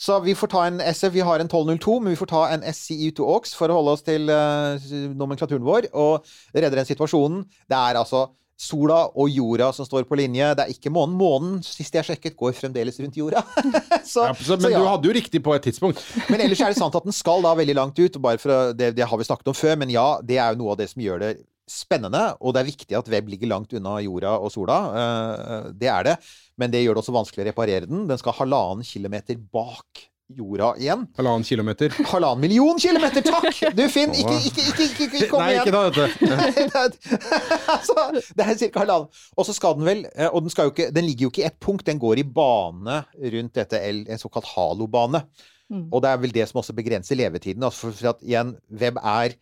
Så vi får ta en SF, vi har en 1202, men vi får ta en SCE to Aux for å holde oss til uh, nomenklaturen vår og redde den situasjonen. Det er altså sola og jorda som står på linje. Det er ikke månen. Månen, sist jeg sjekket, går fremdeles rundt jorda. så, Ja, så, så men ja. du hadde jo riktig på et tidspunkt. Men ellers er det sant at den skal da veldig langt ut. Bare for det, det har vi snakket om før, men ja, det er jo noe av det som gjør det spennende. Og det er viktig at web ligger langt unna jorda og sola. eh, det er det. Men det gjør det også vanskelig å reparere den. Den skal halvannen kilometer bak jorda igjen. Halvannen kilometer. Halvannen million kilometer, takk! Du, Finn, ikke, ikke, ikke, ikke, ikke kom Nei, igjen! ikke da, dette. altså, det er ca. halvannen. Og så skal den vel eh, Og den, skal jo ikke, den ligger jo ikke i ett punkt, den går i bane rundt dette, L- en såkalt halobane. Mm. Og det er vel det som også begrenser levetiden. Altså for, for at igjen, web er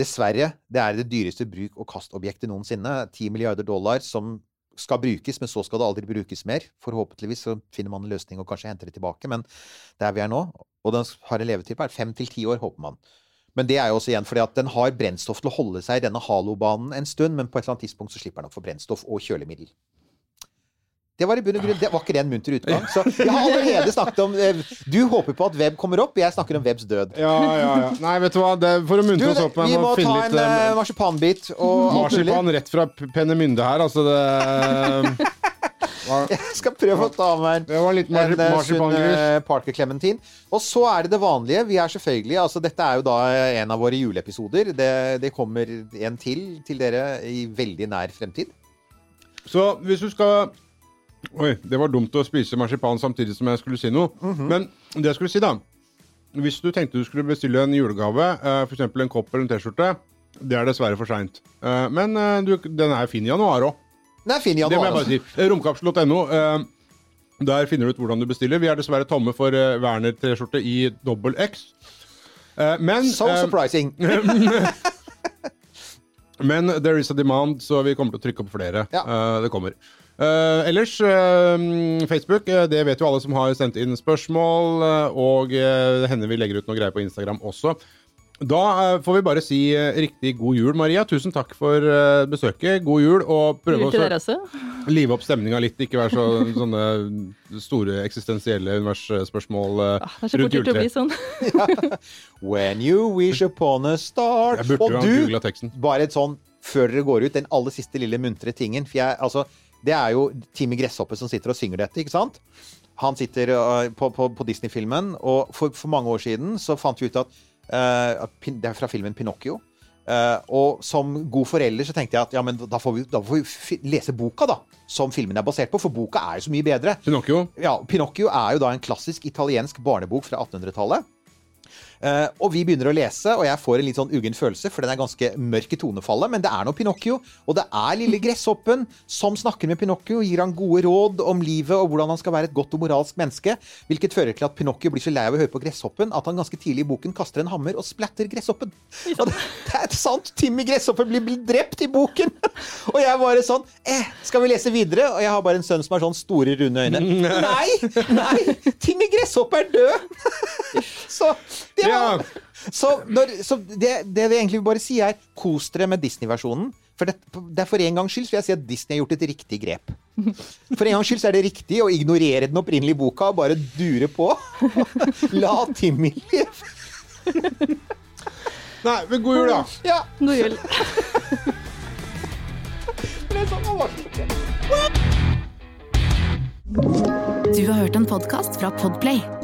dessverre det er det dyreste bruk- og kastobjektet noensinne. 10 milliarder dollar som skal brukes, men så skal det aldri brukes mer. Forhåpentligvis så finner man en løsning og kanskje henter det tilbake, men der vi er nå Og den har en levetid på fem til ti år, håper man. Men det er jo også igjen fordi at den har brennstoff til å holde seg i denne halobanen en stund, men på et eller annet tidspunkt så slipper den å få brennstoff og kjølemiddel. Det var i bunn og grunn, det var ikke det en munter utgang. Så jeg har allerede snakket om eh, Du håper på at web kommer opp, jeg snakker om webs død. Ja, ja, ja. Nei, vet du hva, det, for å muntre oss opp vi må ta en litt eh, eh, marsipanbit og. Marsipan rett fra penne Pennemynde her, altså det Jeg skal prøve å ta med Det var litt en eh, sunn Parker Clementine. Og så er det det vanlige. Vi er selvfølgelig altså Dette er jo da en av våre juleepisoder. Det, det kommer en til til dere i veldig nær fremtid. Så hvis du skal Oi, det var dumt å spise marsipan samtidig som jeg skulle si noe. Mhm. Men det jeg skulle si, da Hvis du tenkte du skulle bestille en julegave, eh, f.eks. en kopp eller en T-skjorte, det er dessverre for seint. Men eh, du, den er fin i januar òg. Den er fin i Det må jeg januar. bare si. Eh, Romkapsel.no. eh, Der finner du ut hvordan du bestiller. Vi er dessverre tomme for eh, Werner-T-skjorte i dobbel X. Eh, Men So eh, surprising. Men there is a demand, så vi kommer til å trykke opp flere. Ja. Eh, det kommer. Eh, ellers, uh, Facebook, uh, det vet jo alle som har sendt inn spørsmål, og det hender vi legger ut noe greier på Instagram også. Da får vi bare si riktig god jul, Maria. Tusen takk for besøket. God jul, og prøve å live opp stemninga litt. Ikke være så, sånne store eksistensielle universspørsmål Ah, rundt juletreet. sånn. When you wish upon a star Jeg burde Og du, bare et sånn før dere går ut, den aller siste lille muntre tingen. For jeg, altså, det er jo Timmy Gresshoppe som sitter og synger dette, ikke sant? Han sitter øh, på, på, på Disney-filmen, og for, for mange år siden så fant vi ut at uh, at Det er fra filmen Pinocchio. Uh, og som god forelder så tenkte jeg at ja, men da får vi, da får vi lese boka, da. Som filmen er basert på, for boka er jo så mye bedre. Pinocchio. Ja, Pinocchio er jo da en klassisk italiensk barnebok fra 1800-tallet. Eh, og vi begynner å lese, og jeg får en litt sånn uggen følelse, for den er ganske mørk i tonefallet, men det er nå Pinocchio. Og det er lille gresshoppen som snakker med Pinocchio, gir han gode råd om livet og hvordan han skal være et godt og moralsk menneske, hvilket fører til at Pinocchio blir så lei av å høre på gresshoppen at han ganske tidlig i boken kaster en hammer og splatter gresshoppen. Og det, det er sant! Timmy Gresshoppen blir, blir drept i boken! Og jeg bare sånn eh, Skal vi lese videre? Og jeg har bare en sønn som har sånn store, runde øyne. Nei! Nei! Timmy Gresshoppe er død! Så Ja. var så, når, så det, det vi egentlig bare sier, er kos dere med Disney-versjonen. For det, det er for en gangs skyld vil jeg si at Disney har gjort et riktig grep. For en gangs skyld så er det riktig å ignorere den opprinnelige boka og bare dure på. La Timmy leve. Nei, men god jul, da! Ja, God jul. Du har hørt en podkast fra Podplay.